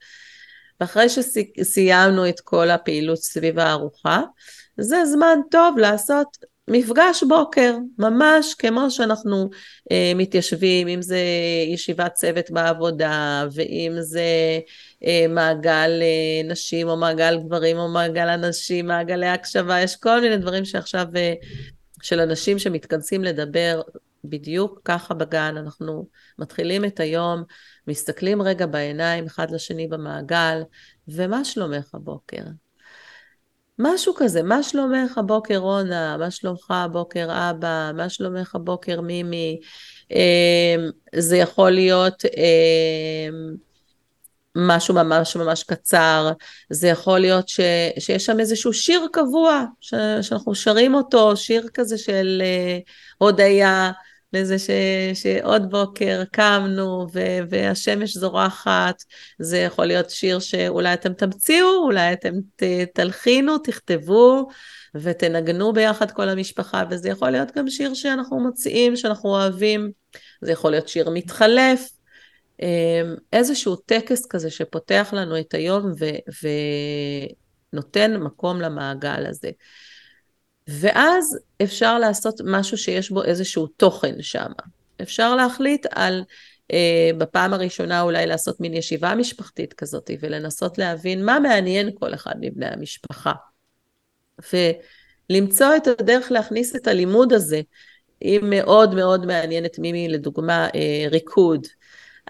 ואחרי שסיימנו את כל הפעילות סביב הארוחה, זה זמן טוב לעשות מפגש בוקר, ממש כמו שאנחנו אה, מתיישבים, אם זה ישיבת צוות בעבודה, ואם זה אה, מעגל אה, נשים או מעגל גברים או מעגל אנשים, מעגלי הקשבה, יש כל מיני דברים שעכשיו, אה, של אנשים שמתכנסים לדבר בדיוק ככה בגן, אנחנו מתחילים את היום, מסתכלים רגע בעיניים אחד לשני במעגל, ומה שלומך הבוקר? משהו כזה, מה שלומך הבוקר רונה, מה שלומך הבוקר אבא, מה שלומך הבוקר מימי, אמ, זה יכול להיות אמ, משהו ממש ממש קצר, זה יכול להיות ש, שיש שם איזשהו שיר קבוע, ש, שאנחנו שרים אותו, שיר כזה של uh, הודיה, לזה ש, שעוד בוקר קמנו ו, והשמש זורחת, זה יכול להיות שיר שאולי אתם תמציאו, אולי אתם ת, תלחינו, תכתבו ותנגנו ביחד כל המשפחה, וזה יכול להיות גם שיר שאנחנו מוציאים, שאנחנו אוהבים, זה יכול להיות שיר מתחלף, אמ, איזשהו טקס כזה שפותח לנו את היום ו, ונותן מקום למעגל הזה. ואז אפשר לעשות משהו שיש בו איזשהו תוכן שם. אפשר להחליט על, אה, בפעם הראשונה אולי לעשות מין ישיבה משפחתית כזאת, ולנסות להבין מה מעניין כל אחד מבני המשפחה. ולמצוא את הדרך להכניס את הלימוד הזה. אם מאוד מאוד מעניינת מימי, לדוגמה, אה, ריקוד.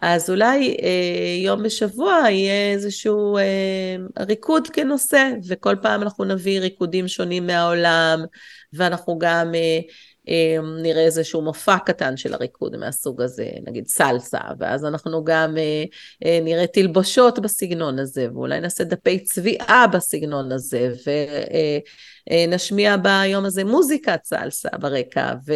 אז אולי אה, יום בשבוע יהיה איזשהו אה, ריקוד כנושא, וכל פעם אנחנו נביא ריקודים שונים מהעולם, ואנחנו גם אה, אה, נראה איזשהו מופע קטן של הריקוד מהסוג הזה, נגיד סלסה, ואז אנחנו גם אה, אה, נראה תלבושות בסגנון הזה, ואולי נעשה דפי צביעה בסגנון הזה, ונשמיע אה, אה, ביום הזה מוזיקת סלסה ברקע, ו...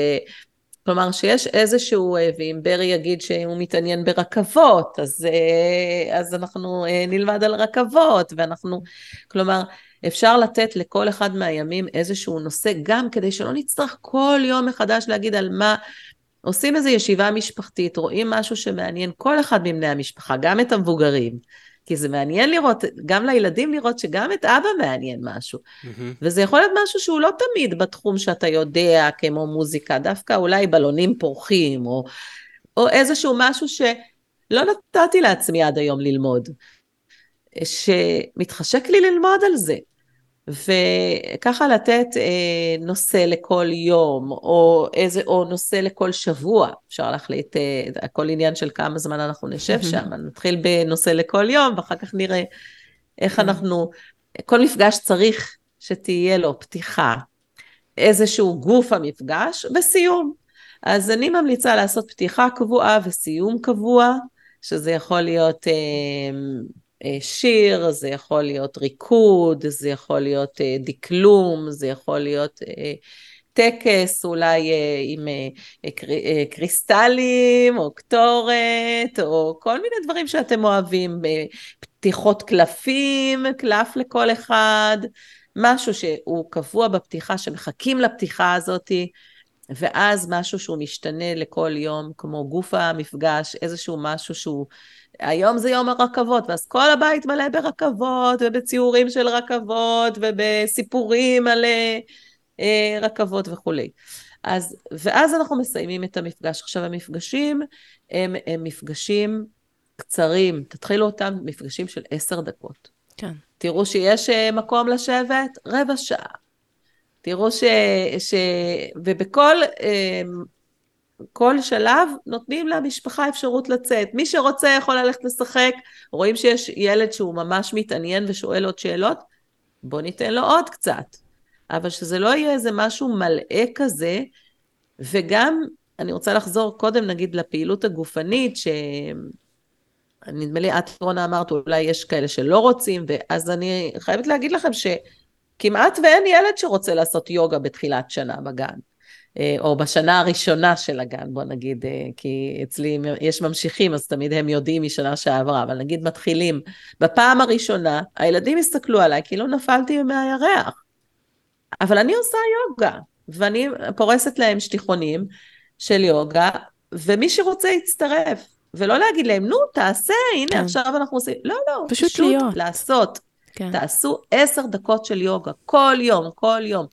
כלומר שיש איזשהו, אה, ואם ברי יגיד שהוא מתעניין ברכבות, אז, אה, אז אנחנו אה, נלמד על רכבות, ואנחנו, כלומר, אפשר לתת לכל אחד מהימים איזשהו נושא, גם כדי שלא נצטרך כל יום מחדש להגיד על מה, עושים איזו ישיבה משפחתית, רואים משהו שמעניין כל אחד מבני המשפחה, גם את המבוגרים. כי זה מעניין לראות, גם לילדים לראות שגם את אבא מעניין משהו. Mm-hmm. וזה יכול להיות משהו שהוא לא תמיד בתחום שאתה יודע, כמו מוזיקה, דווקא אולי בלונים פורחים, או, או איזשהו משהו שלא נתתי לעצמי עד היום ללמוד, שמתחשק לי ללמוד על זה. וככה לתת אה, נושא לכל יום, או, איזה, או נושא לכל שבוע, אפשר להחליט, אה, הכל עניין של כמה זמן אנחנו נשב שם, נתחיל בנושא לכל יום, ואחר כך נראה איך כן. אנחנו, כל מפגש צריך שתהיה לו פתיחה, איזשהו גוף המפגש, וסיום. אז אני ממליצה לעשות פתיחה קבועה וסיום קבוע, שזה יכול להיות אה, אה, שיר, זה יכול להיות ריקוד, זה יכול להיות אה, דקלום, זה יכול להיות אה, טקס, אולי עם קריסטלים, או קטורת, או כל מיני דברים שאתם אוהבים, פתיחות קלפים, קלף לכל אחד, משהו שהוא קבוע בפתיחה, שמחכים לפתיחה הזאתי. ואז משהו שהוא משתנה לכל יום, כמו גוף המפגש, איזשהו משהו שהוא היום זה יום הרכבות, ואז כל הבית מלא ברכבות, ובציורים של רכבות, ובסיפורים על אה, רכבות וכולי. אז, ואז אנחנו מסיימים את המפגש. עכשיו, המפגשים הם, הם מפגשים קצרים, תתחילו אותם מפגשים של עשר דקות. כן. תראו שיש אה, מקום לשבת, רבע שעה. תראו ש... ש... ובכל אה, כל שלב נותנים למשפחה אפשרות לצאת. מי שרוצה יכול ללכת לשחק, רואים שיש ילד שהוא ממש מתעניין ושואל עוד שאלות, בוא ניתן לו עוד קצת. אבל שזה לא יהיה איזה משהו מלאה כזה, וגם, אני רוצה לחזור קודם נגיד לפעילות הגופנית, ש... נדמה לי, את רונה אמרת, אולי יש כאלה שלא רוצים, ואז אני חייבת להגיד לכם שכמעט ואין ילד שרוצה לעשות יוגה בתחילת שנה בגן. אה, או בשנה הראשונה של הגן, בוא נגיד, אה, כי אצלי יש ממשיכים, אז תמיד הם יודעים משנה שעברה, אבל נגיד מתחילים. בפעם הראשונה, הילדים הסתכלו עליי כאילו נפלתי מהירח. אבל אני עושה יוגה, ואני פורסת להם שטיחונים של יוגה, ומי שרוצה יצטרף. ולא להגיד להם, נו, תעשה, הנה, כן. עכשיו אנחנו עושים... לא, לא, פשוט, פשוט להיות. לעשות. כן. תעשו עשר דקות של יוגה, כל יום, כל יום.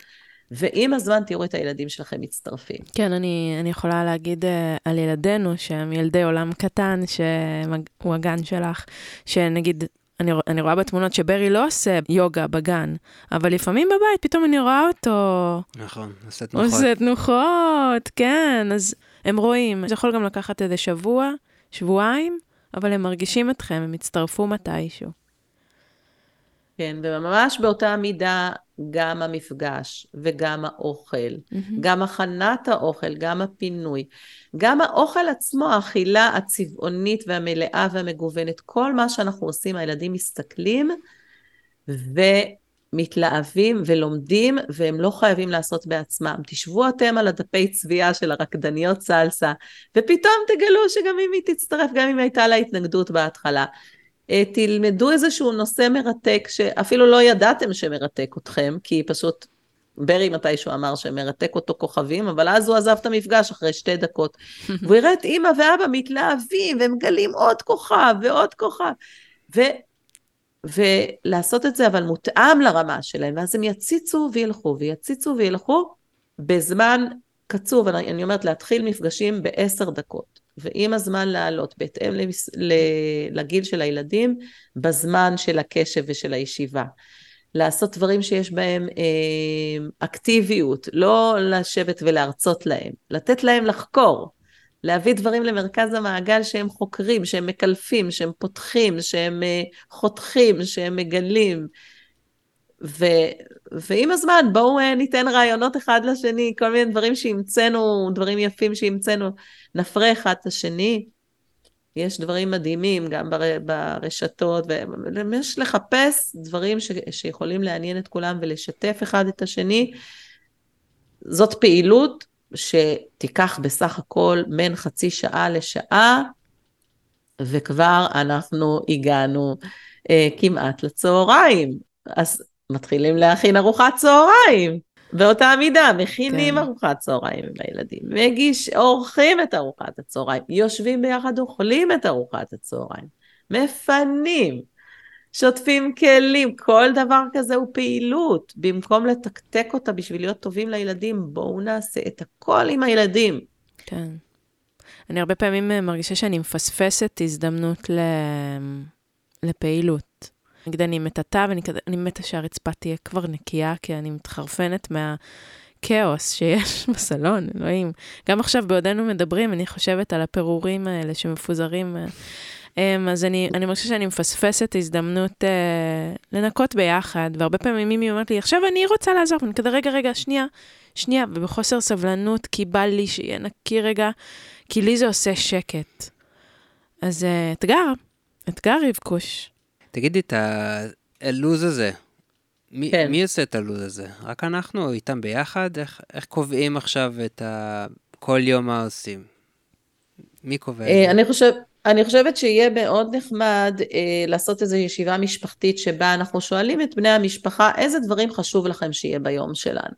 ועם הזמן תראו את הילדים שלכם מצטרפים. כן, אני, אני יכולה להגיד uh, על ילדינו, שהם ילדי עולם קטן, שהוא הגן שלך, שנגיד, אני, אני רואה בתמונות שברי לא עושה יוגה בגן, אבל לפעמים בבית פתאום אני רואה אותו... נכון, עושה תנוחות. עושה תנוחות, כן, אז הם רואים. זה יכול גם לקחת איזה שבוע, שבועיים, אבל הם מרגישים אתכם, הם יצטרפו מתישהו. כן, וממש באותה מידה גם המפגש וגם האוכל, mm-hmm. גם הכנת האוכל, גם הפינוי, גם האוכל עצמו, האכילה הצבעונית והמלאה והמגוונת, כל מה שאנחנו עושים, הילדים מסתכלים ומתלהבים ולומדים, והם לא חייבים לעשות בעצמם. תשבו אתם על הדפי צביעה של הרקדניות סלסה, ופתאום תגלו שגם אם היא תצטרף, גם אם הייתה לה התנגדות בהתחלה. אה, תלמדו איזשהו נושא מרתק שאפילו לא ידעתם שמרתק אתכם, כי פשוט ברי מתישהו אמר שמרתק אותו כוכבים, אבל אז הוא עזב את המפגש אחרי שתי דקות. והוא יראה את אימא ואבא מתלהבים ומגלים עוד כוכב ועוד כוכב. ו... ולעשות את זה אבל מותאם לרמה שלהם, ואז הם יציצו וילכו, ויציצו וילכו בזמן קצוב, אני, אני אומרת להתחיל מפגשים בעשר דקות. ועם הזמן לעלות בהתאם. לגיל של הילדים, בזמן של הקשב ושל הישיבה. לעשות דברים שיש בהם אה, אקטיביות, לא לשבת ולהרצות להם, לתת להם לחקור, להביא דברים למרכז המעגל שהם חוקרים, שהם מקלפים, שהם פותחים, שהם אה, חותכים, שהם מגלים. ו, ועם הזמן בואו אה, ניתן רעיונות אחד לשני, כל מיני דברים שהמצאנו, דברים יפים שהמצאנו, נפרה אחד את השני. יש דברים מדהימים גם בר, ברשתות, ויש לחפש דברים ש, שיכולים לעניין את כולם ולשתף אחד את השני. זאת פעילות שתיקח בסך הכל בין חצי שעה לשעה, וכבר אנחנו הגענו אה, כמעט לצהריים. אז מתחילים להכין ארוחת צהריים. באותה מידה, מכינים כן. ארוחת צהריים עם הילדים, מגיש, עורכים את ארוחת הצהריים, יושבים ביחד, אוכלים את ארוחת הצהריים, מפנים, שוטפים כלים, כל דבר כזה הוא פעילות. במקום לתקתק אותה בשביל להיות טובים לילדים, בואו נעשה את הכל עם הילדים. כן. אני הרבה פעמים מרגישה שאני מפספסת הזדמנות ל... לפעילות. נגיד אני מטאטה ואני כזה, אני מתה שהרצפה תהיה כבר נקייה, כי אני מתחרפנת מהכאוס שיש בסלון, אלוהים. גם עכשיו בעודנו מדברים, אני חושבת על הפירורים האלה שמפוזרים. אמ, אז אני, אני מרגישה שאני מפספסת הזדמנות אה, לנקות ביחד, והרבה פעמים מימי אומרת לי, עכשיו אני רוצה לעזור, ואני כזה, רגע, רגע, שנייה, שנייה, ובחוסר סבלנות, כי בא לי שיהיה נקי רגע, כי לי זה עושה שקט. אז אה, אתגר, אתגר רבקוש. תגידי, את הלו"ז הזה, מי, כן. מי עושה את הלו"ז הזה? רק אנחנו או איתם ביחד? איך, איך קובעים עכשיו את ה... כל יום מה עושים? מי קובע את אה, זה? אני, חושב, אני חושבת שיהיה מאוד נחמד אה, לעשות איזו ישיבה משפחתית שבה אנחנו שואלים את בני המשפחה איזה דברים חשוב לכם שיהיה ביום שלנו.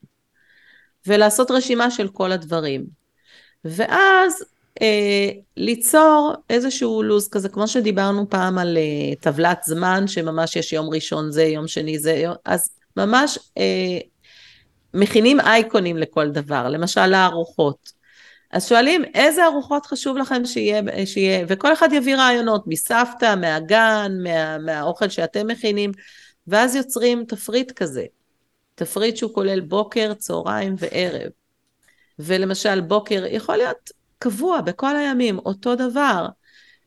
ולעשות רשימה של כל הדברים. ואז אה, ליצור איזשהו לו"ז כזה, כמו שדיברנו פעם על אה, טבלת זמן, שממש יש יום ראשון זה, יום שני זה, יום, אז ממש אה, מכינים אייקונים לכל דבר, למשל לארוחות. אז שואלים איזה ארוחות חשוב לכם שיהיה, שיהיה, וכל אחד יביא רעיונות מסבתא, מהגן, מה, מהאוכל שאתם מכינים, ואז יוצרים תפריט כזה. תפריט שהוא כולל בוקר, צהריים וערב. ולמשל בוקר יכול להיות קבוע בכל הימים, אותו דבר.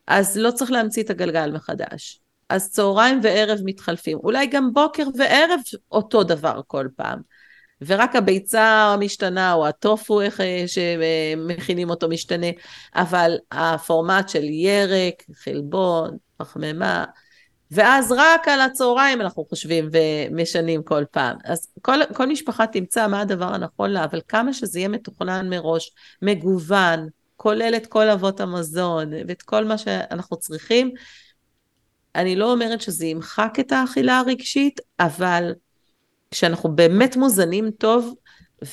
אז לא צריך להמציא את הגלגל מחדש. אז צהריים וערב מתחלפים. אולי גם בוקר וערב אותו דבר כל פעם. ורק הביצה משתנה, או הטופו, איך שמכינים אותו משתנה, אבל הפורמט של ירק, חלבון, פחמימה, ואז רק על הצהריים אנחנו חושבים ומשנים כל פעם. אז כל, כל משפחה תמצא מה הדבר הנכון לה, אבל כמה שזה יהיה מתוכנן מראש, מגוון, כולל את כל אבות המזון ואת כל מה שאנחנו צריכים. אני לא אומרת שזה ימחק את האכילה הרגשית, אבל כשאנחנו באמת מוזנים טוב,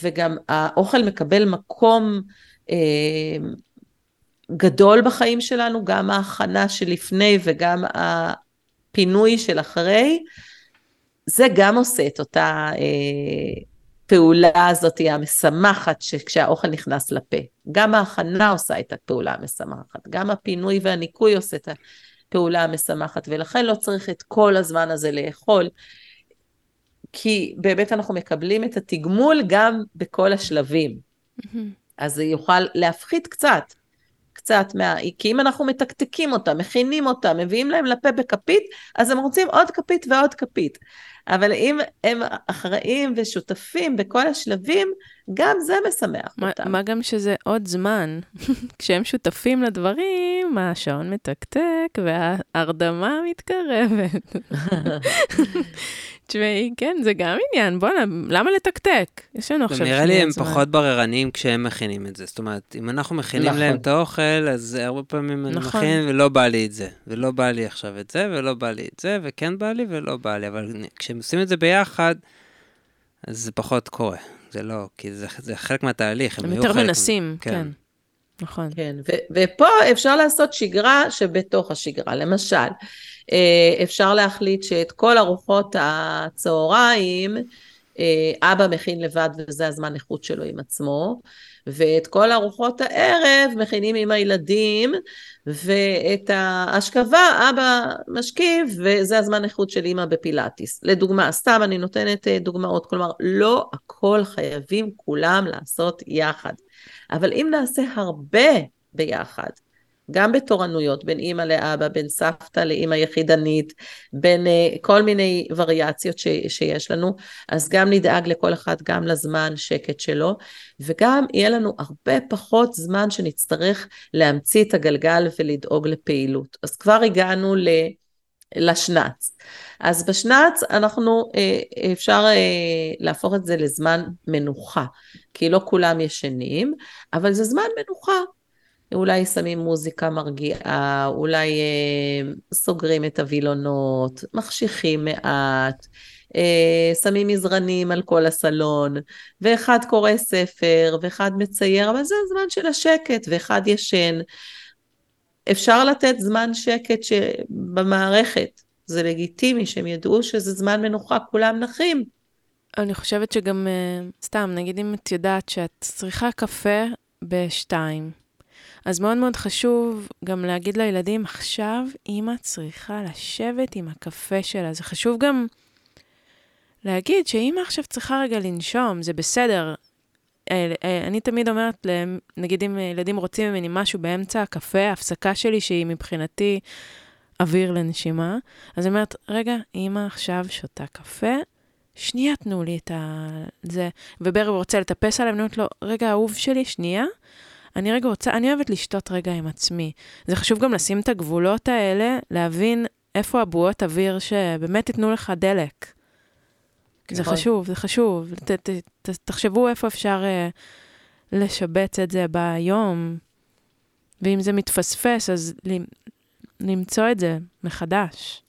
וגם האוכל מקבל מקום אה, גדול בחיים שלנו, גם ההכנה שלפני וגם הפינוי של אחרי, זה גם עושה את אותה אה, הפעולה הזאת היא המשמחת כשהאוכל נכנס לפה. גם ההכנה עושה את הפעולה המשמחת, גם הפינוי והניקוי עושה את הפעולה המשמחת, ולכן לא צריך את כל הזמן הזה לאכול, כי באמת אנחנו מקבלים את התגמול גם בכל השלבים. אז זה יוכל להפחית קצת, קצת מה... כי אם אנחנו מתקתקים אותם, מכינים אותם, מביאים להם לפה בכפית, אז הם רוצים עוד כפית ועוד כפית. אבל אם הם אחראים ושותפים בכל השלבים, גם זה משמח מה, אותם. מה גם שזה עוד זמן. כשהם שותפים לדברים, השעון מתקתק וההרדמה מתקרבת. תשמעי, כן, זה גם עניין, בוא'נה, למה לתקתק? יש לנו עכשיו. נראה לי הם זמן. פחות בררנים כשהם מכינים את זה. זאת אומרת, אם אנחנו מכינים נכון. להם את האוכל, אז הרבה פעמים נכון. אני מכין ולא בא לי את זה. ולא בא לי עכשיו את זה, ולא בא לי את זה, וכן בא לי ולא בא לי. אבל כשהם עושים את זה ביחד, אז זה פחות קורה. זה לא, כי זה, זה חלק מהתהליך. הם, הם יותר מנסים, כן. כן. נכון. כן, ו- ופה אפשר לעשות שגרה שבתוך השגרה. למשל, אפשר להחליט שאת כל ארוחות הצהריים, אה, אבא מכין לבד וזה הזמן איכות שלו עם עצמו, ואת כל ארוחות הערב מכינים עם הילדים, ואת ההשכבה אבא משכיב, וזה הזמן איכות של אימא בפילאטיס. לדוגמה, סתם אני נותנת אה, דוגמאות, כלומר, לא הכל חייבים כולם לעשות יחד. אבל אם נעשה הרבה ביחד, גם בתורנויות, בין אימא לאבא, בין סבתא לאימא יחידנית, בין uh, כל מיני וריאציות ש, שיש לנו, אז גם נדאג לכל אחד גם לזמן שקט שלו, וגם יהיה לנו הרבה פחות זמן שנצטרך להמציא את הגלגל ולדאוג לפעילות. אז כבר הגענו ל... לשנץ. אז בשנץ אנחנו, אה, אפשר אה, להפוך את זה לזמן מנוחה, כי לא כולם ישנים, אבל זה זמן מנוחה. אולי שמים מוזיקה מרגיעה, אולי אה, סוגרים את הווילונות, מחשיכים מעט, אה, שמים מזרנים על כל הסלון, ואחד קורא ספר, ואחד מצייר, אבל זה הזמן של השקט, ואחד ישן. אפשר לתת זמן שקט במערכת, זה לגיטימי שהם ידעו שזה זמן מנוחה, כולם נחים. אני חושבת שגם, אה, סתם, נגיד אם את יודעת שאת צריכה קפה בשתיים, אז מאוד מאוד חשוב גם להגיד לילדים, עכשיו אימא צריכה לשבת עם הקפה שלה. זה חשוב גם להגיד שאימא עכשיו צריכה רגע לנשום, זה בסדר. אה, אה, אני תמיד אומרת להם, נגיד אם ילדים רוצים ממני משהו באמצע הקפה, ההפסקה שלי שהיא מבחינתי אוויר לנשימה, אז אני אומרת, רגע, אימא עכשיו שותה קפה, שנייה תנו לי את ה... זה, וברב רוצה לטפס עליו, אני אומרת לו, רגע, אהוב שלי, שנייה. אני רגע רוצה, אני אוהבת לשתות רגע עם עצמי. זה חשוב גם לשים את הגבולות האלה, להבין איפה הבועות אוויר שבאמת ייתנו לך דלק. זה נכון. חשוב, זה חשוב. ת, ת, ת, תחשבו איפה אפשר uh, לשבץ את זה ביום, ואם זה מתפספס, אז למצוא את זה מחדש.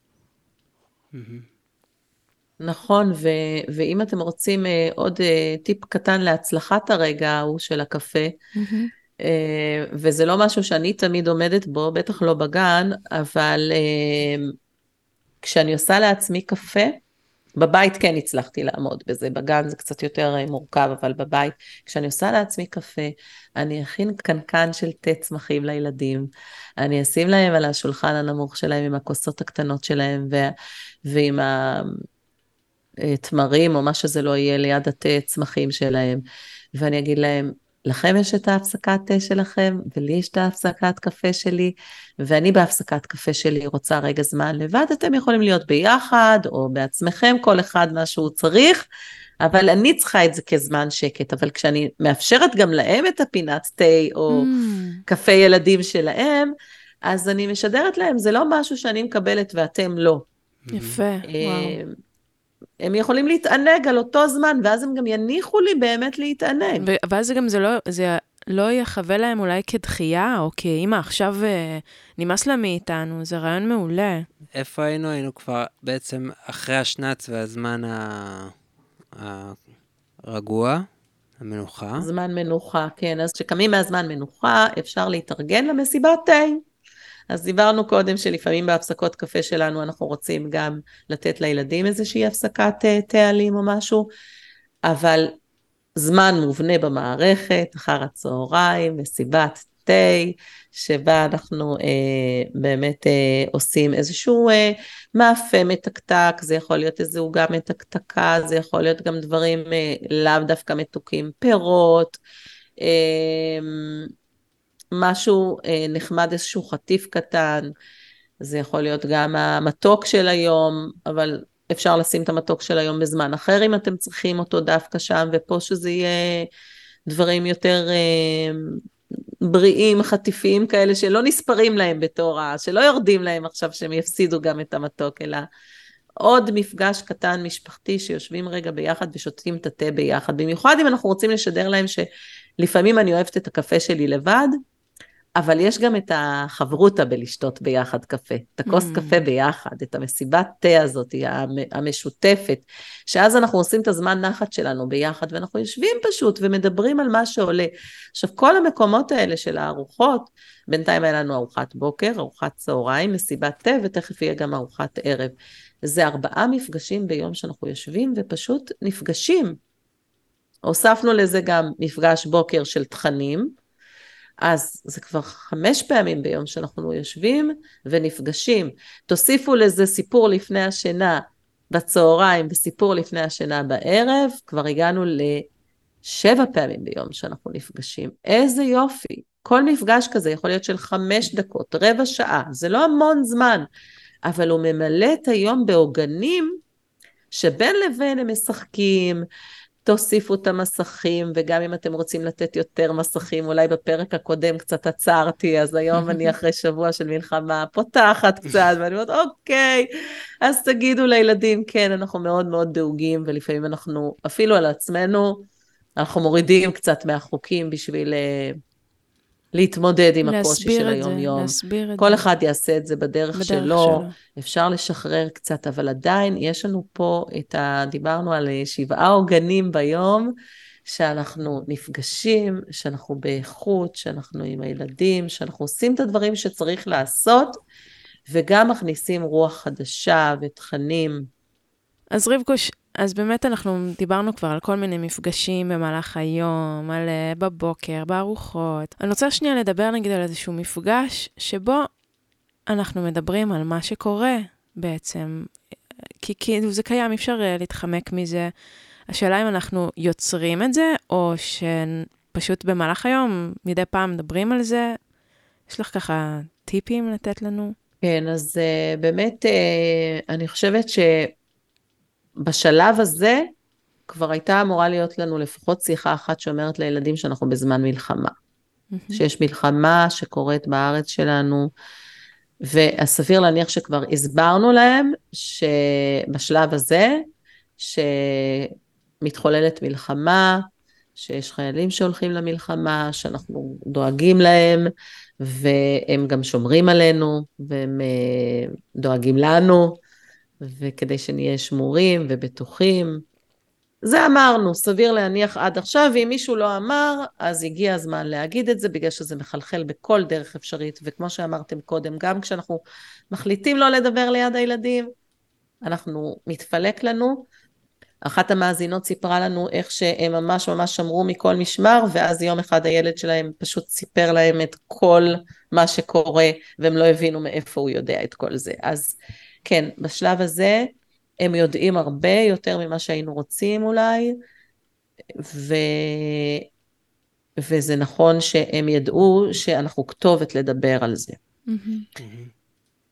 נכון, ו- ואם אתם רוצים uh, עוד uh, טיפ קטן להצלחת הרגע ההוא של הקפה, mm-hmm. אה, וזה לא משהו שאני תמיד עומדת בו, בטח לא בגן, אבל אה, כשאני עושה לעצמי קפה, בבית כן הצלחתי לעמוד בזה, בגן זה קצת יותר אה, מורכב, אבל בבית, כשאני עושה לעצמי קפה, אני אכין קנקן של תה צמחים לילדים, אני אשים להם על השולחן הנמוך שלהם עם הכוסות הקטנות שלהם ו- ועם התמרים או מה שזה לא יהיה ליד התה צמחים שלהם, ואני אגיד להם, לכם יש את ההפסקת תה שלכם, ולי יש את ההפסקת קפה שלי, ואני בהפסקת קפה שלי רוצה רגע זמן לבד, אתם יכולים להיות ביחד, או בעצמכם, כל אחד מה שהוא צריך, אבל אני צריכה את זה כזמן שקט, אבל כשאני מאפשרת גם להם את הפינת תה, או mm. קפה ילדים שלהם, אז אני משדרת להם, זה לא משהו שאני מקבלת ואתם לא. יפה, אה, וואו. הם יכולים להתענג על אותו זמן, ואז הם גם יניחו לי באמת להתענג. ואז זה גם, זה לא, זה לא יחווה להם אולי כדחייה, או כאימא, עכשיו אה, נמאס לה מאיתנו, זה רעיון מעולה. איפה היינו? היינו כבר בעצם אחרי השנץ והזמן ה... הרגוע, המנוחה. זמן מנוחה, כן. אז כשקמים מהזמן מנוחה, אפשר להתארגן למסיבת תה. אז דיברנו קודם שלפעמים בהפסקות קפה שלנו אנחנו רוצים גם לתת לילדים איזושהי הפסקת תעלים או משהו, אבל זמן מובנה במערכת, אחר הצהריים, מסיבת תה, שבה אנחנו אה, באמת אה, עושים איזשהו אה, מאפה מתקתק, זה יכול להיות איזה עוגה מתקתקה, זה יכול להיות גם דברים אה, לאו דווקא מתוקים, פירות, אה, משהו אה, נחמד, איזשהו חטיף קטן, זה יכול להיות גם המתוק של היום, אבל אפשר לשים את המתוק של היום בזמן אחר אם אתם צריכים אותו דווקא שם, ופה שזה יהיה דברים יותר אה, בריאים, חטיפיים כאלה, שלא נספרים להם בתור ה... שלא יורדים להם עכשיו שהם יפסידו גם את המתוק, אלא עוד מפגש קטן משפחתי שיושבים רגע ביחד ושותים את התה ביחד. במיוחד אם אנחנו רוצים לשדר להם שלפעמים אני אוהבת את הקפה שלי לבד, אבל יש גם את החברותה בלשתות ביחד קפה, את הכוס mm. קפה ביחד, את המסיבת תה הזאת, המשותפת, שאז אנחנו עושים את הזמן נחת שלנו ביחד, ואנחנו יושבים פשוט ומדברים על מה שעולה. עכשיו, כל המקומות האלה של הארוחות, בינתיים היה לנו ארוחת בוקר, ארוחת צהריים, מסיבת תה, ותכף יהיה גם ארוחת ערב. זה ארבעה מפגשים ביום שאנחנו יושבים ופשוט נפגשים. הוספנו לזה גם מפגש בוקר של תכנים, אז זה כבר חמש פעמים ביום שאנחנו יושבים ונפגשים. תוסיפו לזה סיפור לפני השינה בצהריים וסיפור לפני השינה בערב, כבר הגענו לשבע פעמים ביום שאנחנו נפגשים. איזה יופי. כל מפגש כזה יכול להיות של חמש דקות, רבע שעה, זה לא המון זמן, אבל הוא ממלא את היום בעוגנים שבין לבין הם משחקים, תוסיפו את המסכים, וגם אם אתם רוצים לתת יותר מסכים, אולי בפרק הקודם קצת עצרתי, אז היום אני אחרי שבוע של מלחמה פותחת קצת, ואני אומרת, אוקיי, אז תגידו לילדים, כן, אנחנו מאוד מאוד דאוגים, ולפעמים אנחנו, אפילו על עצמנו, אנחנו מורידים קצת מהחוקים בשביל... להתמודד עם הקושי של היום-יום. להסביר את כל זה. אחד יעשה את זה בדרך, בדרך שלו. שלו. אפשר לשחרר קצת, אבל עדיין יש לנו פה את ה... דיברנו על אה, שבעה עוגנים ביום, שאנחנו נפגשים, שאנחנו באיכות, שאנחנו עם הילדים, שאנחנו עושים את הדברים שצריך לעשות, וגם מכניסים רוח חדשה ותכנים. אז רבקוש, אז באמת אנחנו דיברנו כבר על כל מיני מפגשים במהלך היום, על uh, בבוקר, בארוחות. אני רוצה שנייה לדבר נגיד על איזשהו מפגש שבו אנחנו מדברים על מה שקורה בעצם. כי כאילו זה קיים, אי אפשר uh, להתחמק מזה. השאלה אם אנחנו יוצרים את זה, או שפשוט במהלך היום מדי פעם מדברים על זה. יש לך ככה טיפים לתת לנו? כן, אז uh, באמת uh, אני חושבת ש... בשלב הזה כבר הייתה אמורה להיות לנו לפחות שיחה אחת שאומרת לילדים שאנחנו בזמן מלחמה. Mm-hmm. שיש מלחמה שקורית בארץ שלנו, והסביר להניח שכבר הסברנו להם שבשלב הזה, שמתחוללת מלחמה, שיש חיילים שהולכים למלחמה, שאנחנו דואגים להם, והם גם שומרים עלינו, והם אה, דואגים לנו, וכדי שנהיה שמורים ובטוחים. זה אמרנו, סביר להניח עד עכשיו, ואם מישהו לא אמר, אז הגיע הזמן להגיד את זה, בגלל שזה מחלחל בכל דרך אפשרית, וכמו שאמרתם קודם, גם כשאנחנו מחליטים לא לדבר ליד הילדים, אנחנו, מתפלק לנו. אחת המאזינות סיפרה לנו איך שהם ממש ממש שמרו מכל משמר, ואז יום אחד הילד שלהם פשוט סיפר להם את כל מה שקורה, והם לא הבינו מאיפה הוא יודע את כל זה. אז כן, בשלב הזה הם יודעים הרבה יותר ממה שהיינו רוצים אולי, ו... וזה נכון שהם ידעו שאנחנו כתובת לדבר על זה. Mm-hmm.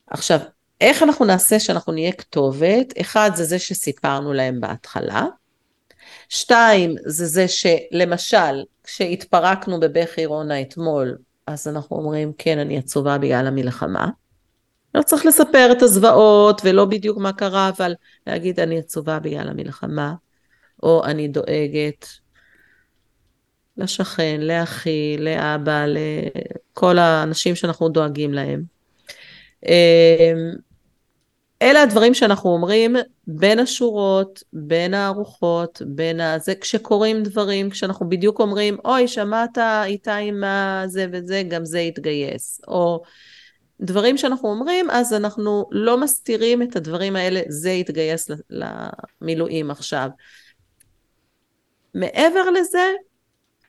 עכשיו, איך אנחנו נעשה שאנחנו נהיה כתובת? אחד, זה זה שסיפרנו להם בהתחלה. שתיים, זה זה שלמשל, כשהתפרקנו בבכי רונה אתמול, אז אנחנו אומרים, כן, אני עצובה בגלל המלחמה. לא צריך לספר את הזוועות ולא בדיוק מה קרה, אבל להגיד אני עצובה בגלל המלחמה, או אני דואגת לשכן, לאחי, לאבא, לכל האנשים שאנחנו דואגים להם. אמ, אלה הדברים שאנחנו אומרים בין השורות, בין הארוחות, בין ה... זה כשקורים דברים, כשאנחנו בדיוק אומרים, אוי, שמעת איתה עם זה וזה, גם זה יתגייס. או דברים שאנחנו אומרים, אז אנחנו לא מסתירים את הדברים האלה, זה יתגייס למילואים עכשיו. מעבר לזה,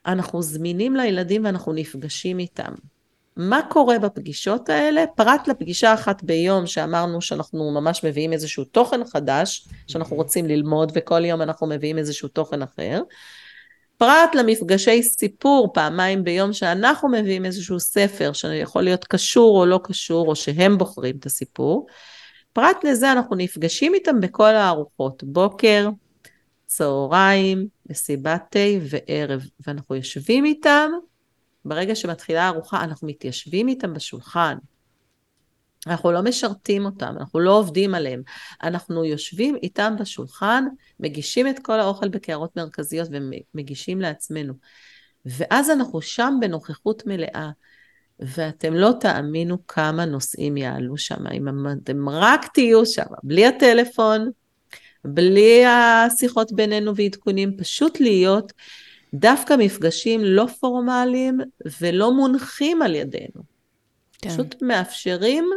אנחנו זמינים לילדים ואנחנו נפגשים איתם. מה קורה בפגישות האלה? פרט לפגישה אחת ביום שאמרנו שאנחנו ממש מביאים איזשהו תוכן חדש, שאנחנו רוצים ללמוד וכל יום אנחנו מביאים איזשהו תוכן אחר. פרט למפגשי סיפור פעמיים ביום שאנחנו מביאים איזשהו ספר שיכול להיות קשור או לא קשור, או שהם בוחרים את הסיפור. פרט לזה אנחנו נפגשים איתם בכל הארוחות, בוקר, צהריים, מסיבת תה וערב, ואנחנו יושבים איתם, ברגע שמתחילה הארוחה אנחנו מתיישבים איתם בשולחן. אנחנו לא משרתים אותם, אנחנו לא עובדים עליהם. אנחנו יושבים איתם בשולחן, מגישים את כל האוכל בקערות מרכזיות ומגישים לעצמנו. ואז אנחנו שם בנוכחות מלאה. ואתם לא תאמינו כמה נושאים יעלו שם, אם אתם רק תהיו שם, בלי הטלפון, בלי השיחות בינינו ועדכונים, פשוט להיות דווקא מפגשים לא פורמליים ולא מונחים על ידינו. כן. פשוט מאפשרים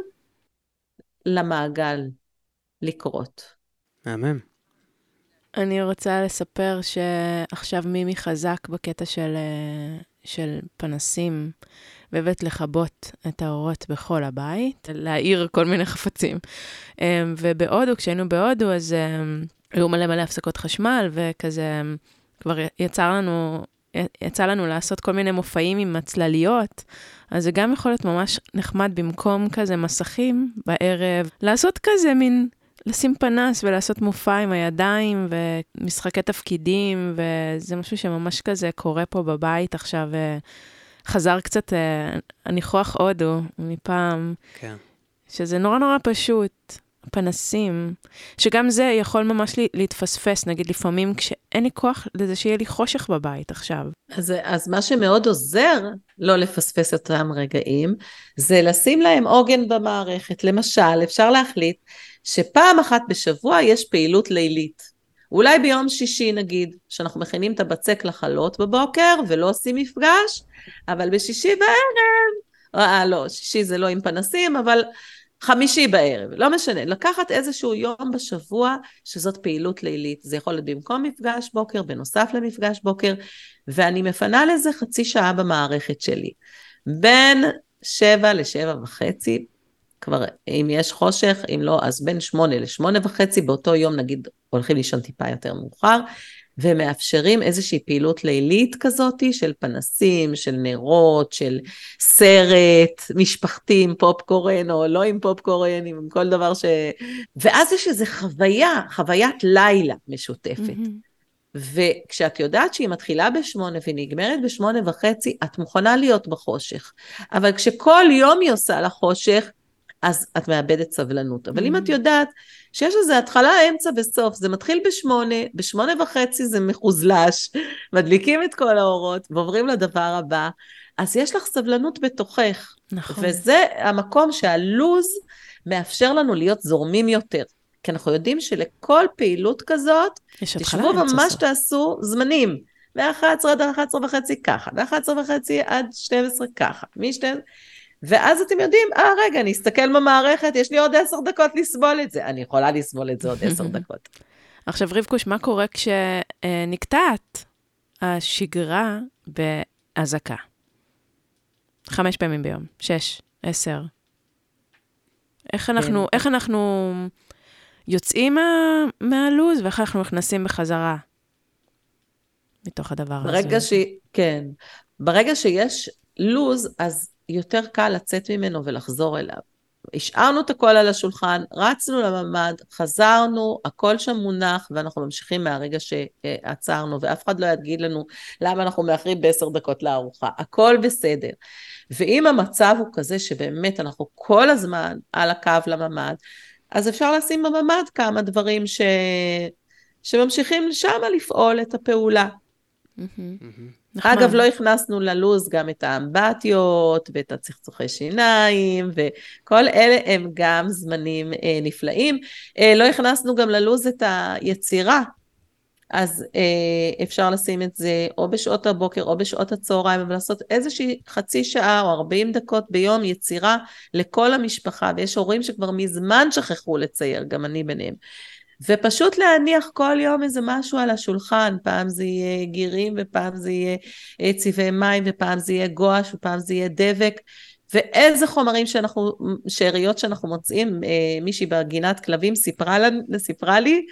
למעגל לקרות. מהמם. אני רוצה לספר שעכשיו מימי חזק בקטע של, אה, של פנסים, והבאת לכבות את האורות בכל הבית, להאיר כל מיני חפצים. אה, ובהודו, כשהיינו בהודו, אז אה, היו מלא מלא הפסקות חשמל, וכזה, כבר יצא לנו, יצא לנו לעשות כל מיני מופעים עם הצלליות, אז זה גם יכול להיות ממש נחמד במקום כזה מסכים בערב, לעשות כזה מין, לשים פנס ולעשות מופע עם הידיים ומשחקי תפקידים, וזה משהו שממש כזה קורה פה בבית עכשיו. חזר קצת אה, הניחוח הודו מפעם, כן. שזה נורא נורא פשוט. פנסים, שגם זה יכול ממש להתפספס, נגיד לפעמים כשאין לי כוח לזה שיהיה לי חושך בבית עכשיו. אז, אז מה שמאוד עוזר לא לפספס אותם רגעים, זה לשים להם עוגן במערכת. למשל, אפשר להחליט שפעם אחת בשבוע יש פעילות לילית. אולי ביום שישי נגיד, שאנחנו מכינים את הבצק לחלות בבוקר ולא עושים מפגש, אבל בשישי בערב, אה, לא, שישי זה לא עם פנסים, אבל חמישי בערב, לא משנה, לקחת איזשהו יום בשבוע שזאת פעילות לילית. זה יכול להיות במקום מפגש בוקר, בנוסף למפגש בוקר, ואני מפנה לזה חצי שעה במערכת שלי. בין שבע לשבע וחצי, כבר אם יש חושך, אם לא, אז בין שמונה לשמונה וחצי, באותו יום נגיד הולכים לישון טיפה יותר מאוחר, ומאפשרים איזושהי פעילות לילית כזאת של פנסים, של נרות, של סרט משפחתי עם פופקורן או לא עם פופקורן, עם כל דבר ש... ואז יש איזו חוויה, חוויית לילה משותפת. Mm-hmm. וכשאת יודעת שהיא מתחילה בשמונה ונגמרת בשמונה וחצי, את מוכנה להיות בחושך. אבל כשכל יום היא עושה לה חושך, אז את מאבדת סבלנות. אבל mm-hmm. אם את יודעת שיש לזה התחלה, אמצע וסוף, זה מתחיל בשמונה, בשמונה וחצי זה מחוזלש, מדליקים את כל האורות ועוברים לדבר הבא, אז יש לך סבלנות בתוכך. נכון. וזה המקום שהלוז מאפשר לנו להיות זורמים יותר. כי אנחנו יודעים שלכל פעילות כזאת, תשבו וממש תעשו זמנים. מ-11 עד 11 וחצי ככה, מ-11 וחצי עד 12 ככה, מ-12... ואז אתם יודעים, אה, רגע, אני אסתכל במערכת, יש לי עוד עשר דקות לסבול את זה. אני יכולה לסבול את זה עוד עשר דקות. עכשיו, רבקוש, מה קורה כשנקטעת השגרה באזעקה? חמש פעמים ביום, שש, עשר. איך אנחנו, כן. איך אנחנו יוצאים מה, מהלו"ז ואיך אנחנו נכנסים בחזרה מתוך הדבר ברגע הזה? ש... כן. ברגע שיש לו"ז, אז יותר קל לצאת ממנו ולחזור אליו. השארנו את הכל על השולחן, רצנו לממ"ד, חזרנו, הכל שם מונח, ואנחנו ממשיכים מהרגע שעצרנו, ואף אחד לא יגיד לנו למה אנחנו מאחרים בעשר דקות לארוחה. הכל בסדר. ואם המצב הוא כזה שבאמת אנחנו כל הזמן על הקו לממ"ד, אז אפשר לשים בממ"ד כמה דברים ש... שממשיכים שם לפעול את הפעולה. אגב, לא הכנסנו ללוז גם את האמבטיות ואת הצחצוחי שיניים, וכל אלה הם גם זמנים אה, נפלאים. אה, לא הכנסנו גם ללוז את היצירה, אז אה, אפשר לשים את זה או בשעות הבוקר או בשעות הצהריים, אבל לעשות איזושהי חצי שעה או 40 דקות ביום יצירה לכל המשפחה, ויש הורים שכבר מזמן שכחו לצייר, גם אני ביניהם. ופשוט להניח כל יום איזה משהו על השולחן, פעם זה יהיה גירים ופעם זה יהיה אה, צבעי מים ופעם זה יהיה גואש ופעם זה יהיה דבק, ואיזה חומרים שאנחנו, שאריות שאנחנו מוצאים, אה, מישהי בגינת כלבים סיפרה, סיפרה לי,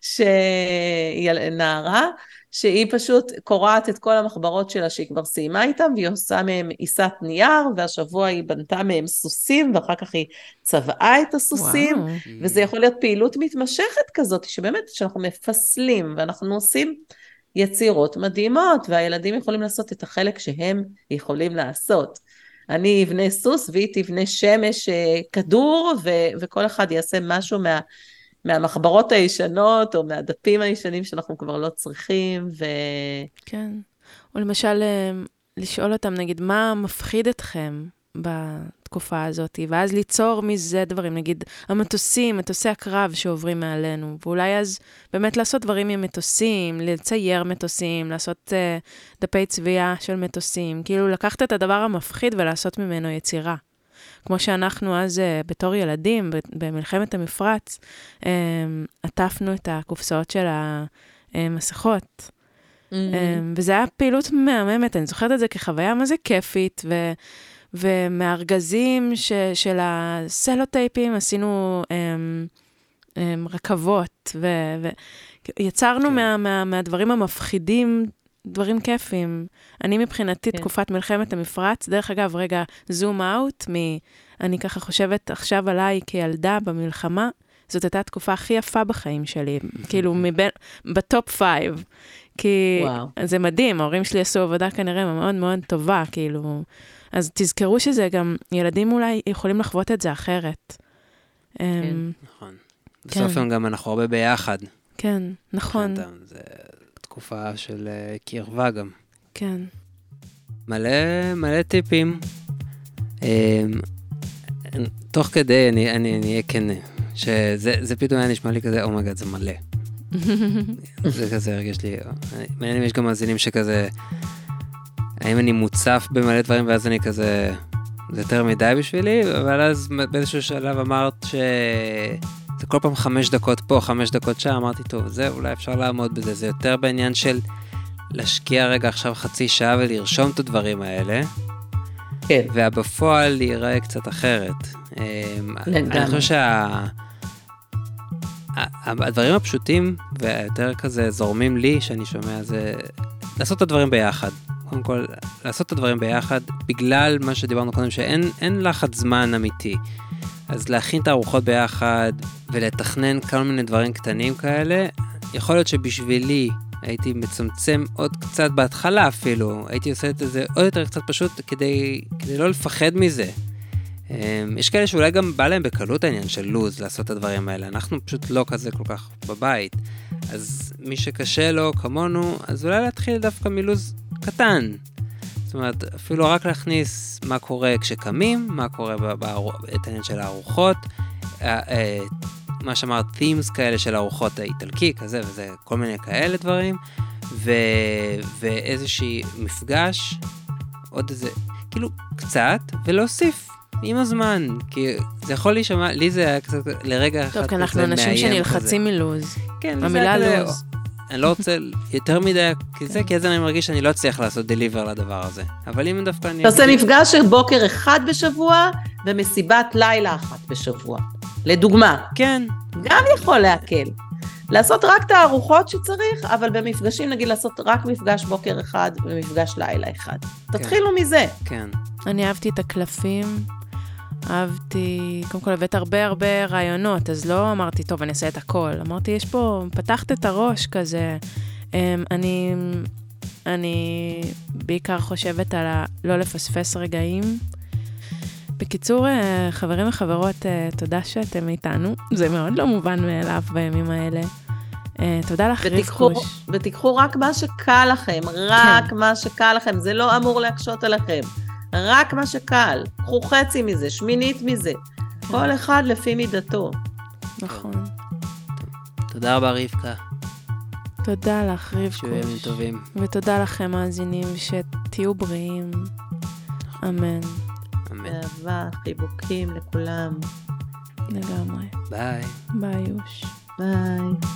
שהיא נערה, שהיא פשוט קורעת את כל המחברות שלה שהיא כבר סיימה איתם, והיא עושה מהם עיסת נייר, והשבוע היא בנתה מהם סוסים, ואחר כך היא צבעה את הסוסים, וואו. וזה יכול להיות פעילות מתמשכת כזאת, שבאמת, שאנחנו מפסלים, ואנחנו עושים יצירות מדהימות, והילדים יכולים לעשות את החלק שהם יכולים לעשות. אני אבנה סוס והיא תבנה שמש אה, כדור, ו- וכל אחד יעשה משהו מה... מהמחברות הישנות, או מהדפים הישנים שאנחנו כבר לא צריכים, ו... כן. או למשל, אה, לשאול אותם, נגיד, מה מפחיד אתכם בתקופה הזאת, ואז ליצור מזה דברים, נגיד, המטוסים, מטוסי הקרב שעוברים מעלינו, ואולי אז באמת לעשות דברים עם מטוסים, לצייר מטוסים, לעשות uh, דפי צביעה של מטוסים, כאילו לקחת את הדבר המפחיד ולעשות ממנו יצירה. כמו שאנחנו אז, uh, בתור ילדים, במלחמת המפרץ, um, עטפנו את הקופסאות של המסכות. Mm-hmm. Um, וזה היה פעילות מהממת, אני זוכרת את זה כחוויה מה זה כיפית, ו... ומארגזים ש, של הסלוטייפים עשינו um, um, רכבות, ויצרנו כן. מה, מה, מהדברים המפחידים דברים כיפים. אני מבחינתי, כן. תקופת מלחמת המפרץ, דרך אגב, רגע, זום אאוט, מ... אני ככה חושבת עכשיו עליי כילדה במלחמה, זאת הייתה התקופה הכי יפה בחיים שלי, כאילו מבין, ב top five. כי וואו. זה מדהים, ההורים שלי עשו עבודה כנראה מאוד מאוד טובה, כאילו. אז תזכרו שזה גם, ילדים אולי יכולים לחוות את זה אחרת. כן. אמ, נכון. כן. בסוף גם אנחנו הרבה ביחד. כן, נכון. זה תקופה של אה, קרבה גם. כן. מלא, מלא טיפים. אמ, תוך כדי, אני אהיה כן, שזה פתאום היה נשמע לי כזה, אומייגד, oh זה מלא. זה כזה הרגיש לי, מעניין אם יש גם מאזינים שכזה, האם אני מוצף במלא דברים ואז אני כזה, זה יותר מדי בשבילי, אבל אז באיזשהו שלב אמרת שזה כל פעם חמש דקות פה, חמש דקות שם, אמרתי, טוב, זה אולי אפשר לעמוד בזה, זה יותר בעניין של להשקיע רגע עכשיו חצי שעה ולרשום את הדברים האלה. כן. ובפועל ייראה קצת אחרת. אמ, אני חושב שה... הדברים הפשוטים והיותר כזה זורמים לי, שאני שומע, זה לעשות את הדברים ביחד. קודם כל, לעשות את הדברים ביחד, בגלל מה שדיברנו קודם, שאין לחץ זמן אמיתי. אז להכין את הארוחות ביחד ולתכנן כל מיני דברים קטנים כאלה, יכול להיות שבשבילי הייתי מצמצם עוד קצת בהתחלה אפילו, הייתי עושה את זה עוד יותר קצת פשוט כדי, כדי לא לפחד מזה. אמ, יש כאלה שאולי גם בא להם בקלות העניין של לוז לעשות את הדברים האלה, אנחנו פשוט לא כזה כל כך בבית. אז מי שקשה לו כמונו, אז אולי להתחיל דווקא מלוז קטן. זאת אומרת, אפילו רק להכניס מה קורה כשקמים, מה קורה את העניין של הארוחות, אה, אה, מה שאמרת, themes כאלה של ארוחות האיטלקי, כזה וזה, כל מיני כאלה דברים, ו... ואיזשהי מפגש, עוד איזה, כאילו, קצת, ולהוסיף עם הזמן, כי זה יכול להישמע, לי זה היה קצת לרגע אחד כזה מאיים. טוב, כי אנחנו אנשים שנלחצים מלוז. כן, המילה לוז. אני לא רוצה יותר מדי כזה, כי אז אני מרגיש שאני לא אצליח לעשות דליבר לדבר הזה. אבל אם דווקא אני... אתה עושה מפגש של בוקר אחד בשבוע ומסיבת לילה אחת בשבוע. לדוגמה. כן. גם יכול להקל. לעשות רק את הארוחות שצריך, אבל במפגשים, נגיד לעשות רק מפגש בוקר אחד ומפגש לילה אחד. כן. תתחילו מזה. כן. אני אהבתי את הקלפים, אהבתי, קודם כל הבאת הרבה הרבה רעיונות, אז לא אמרתי, טוב, אני אעשה את הכל. אמרתי, יש פה, פתחת את הראש כזה. אמ, אני, אני בעיקר חושבת על ה... לא לפספס רגעים. בקיצור, אה, חברים וחברות, אה, תודה שאתם איתנו. זה מאוד לא מובן מאליו בימים האלה. אה, תודה לך, רבקוש. ותיקחו רק מה שקל לכם, רק כן. מה שקל לכם, זה לא אמור להקשות עליכם. רק מה שקל. קחו חצי מזה, שמינית מזה. כל אחד לפי מידתו. נכון. תודה רבה, רבקה. תודה לך, רבקוש. שיהיו ימים טובים. ותודה לכם, מאזינים, שתהיו בריאים. אמן. אמן. אהבה, חיבוקים לכולם. לגמרי. ביי. ביי, יוש. ביי.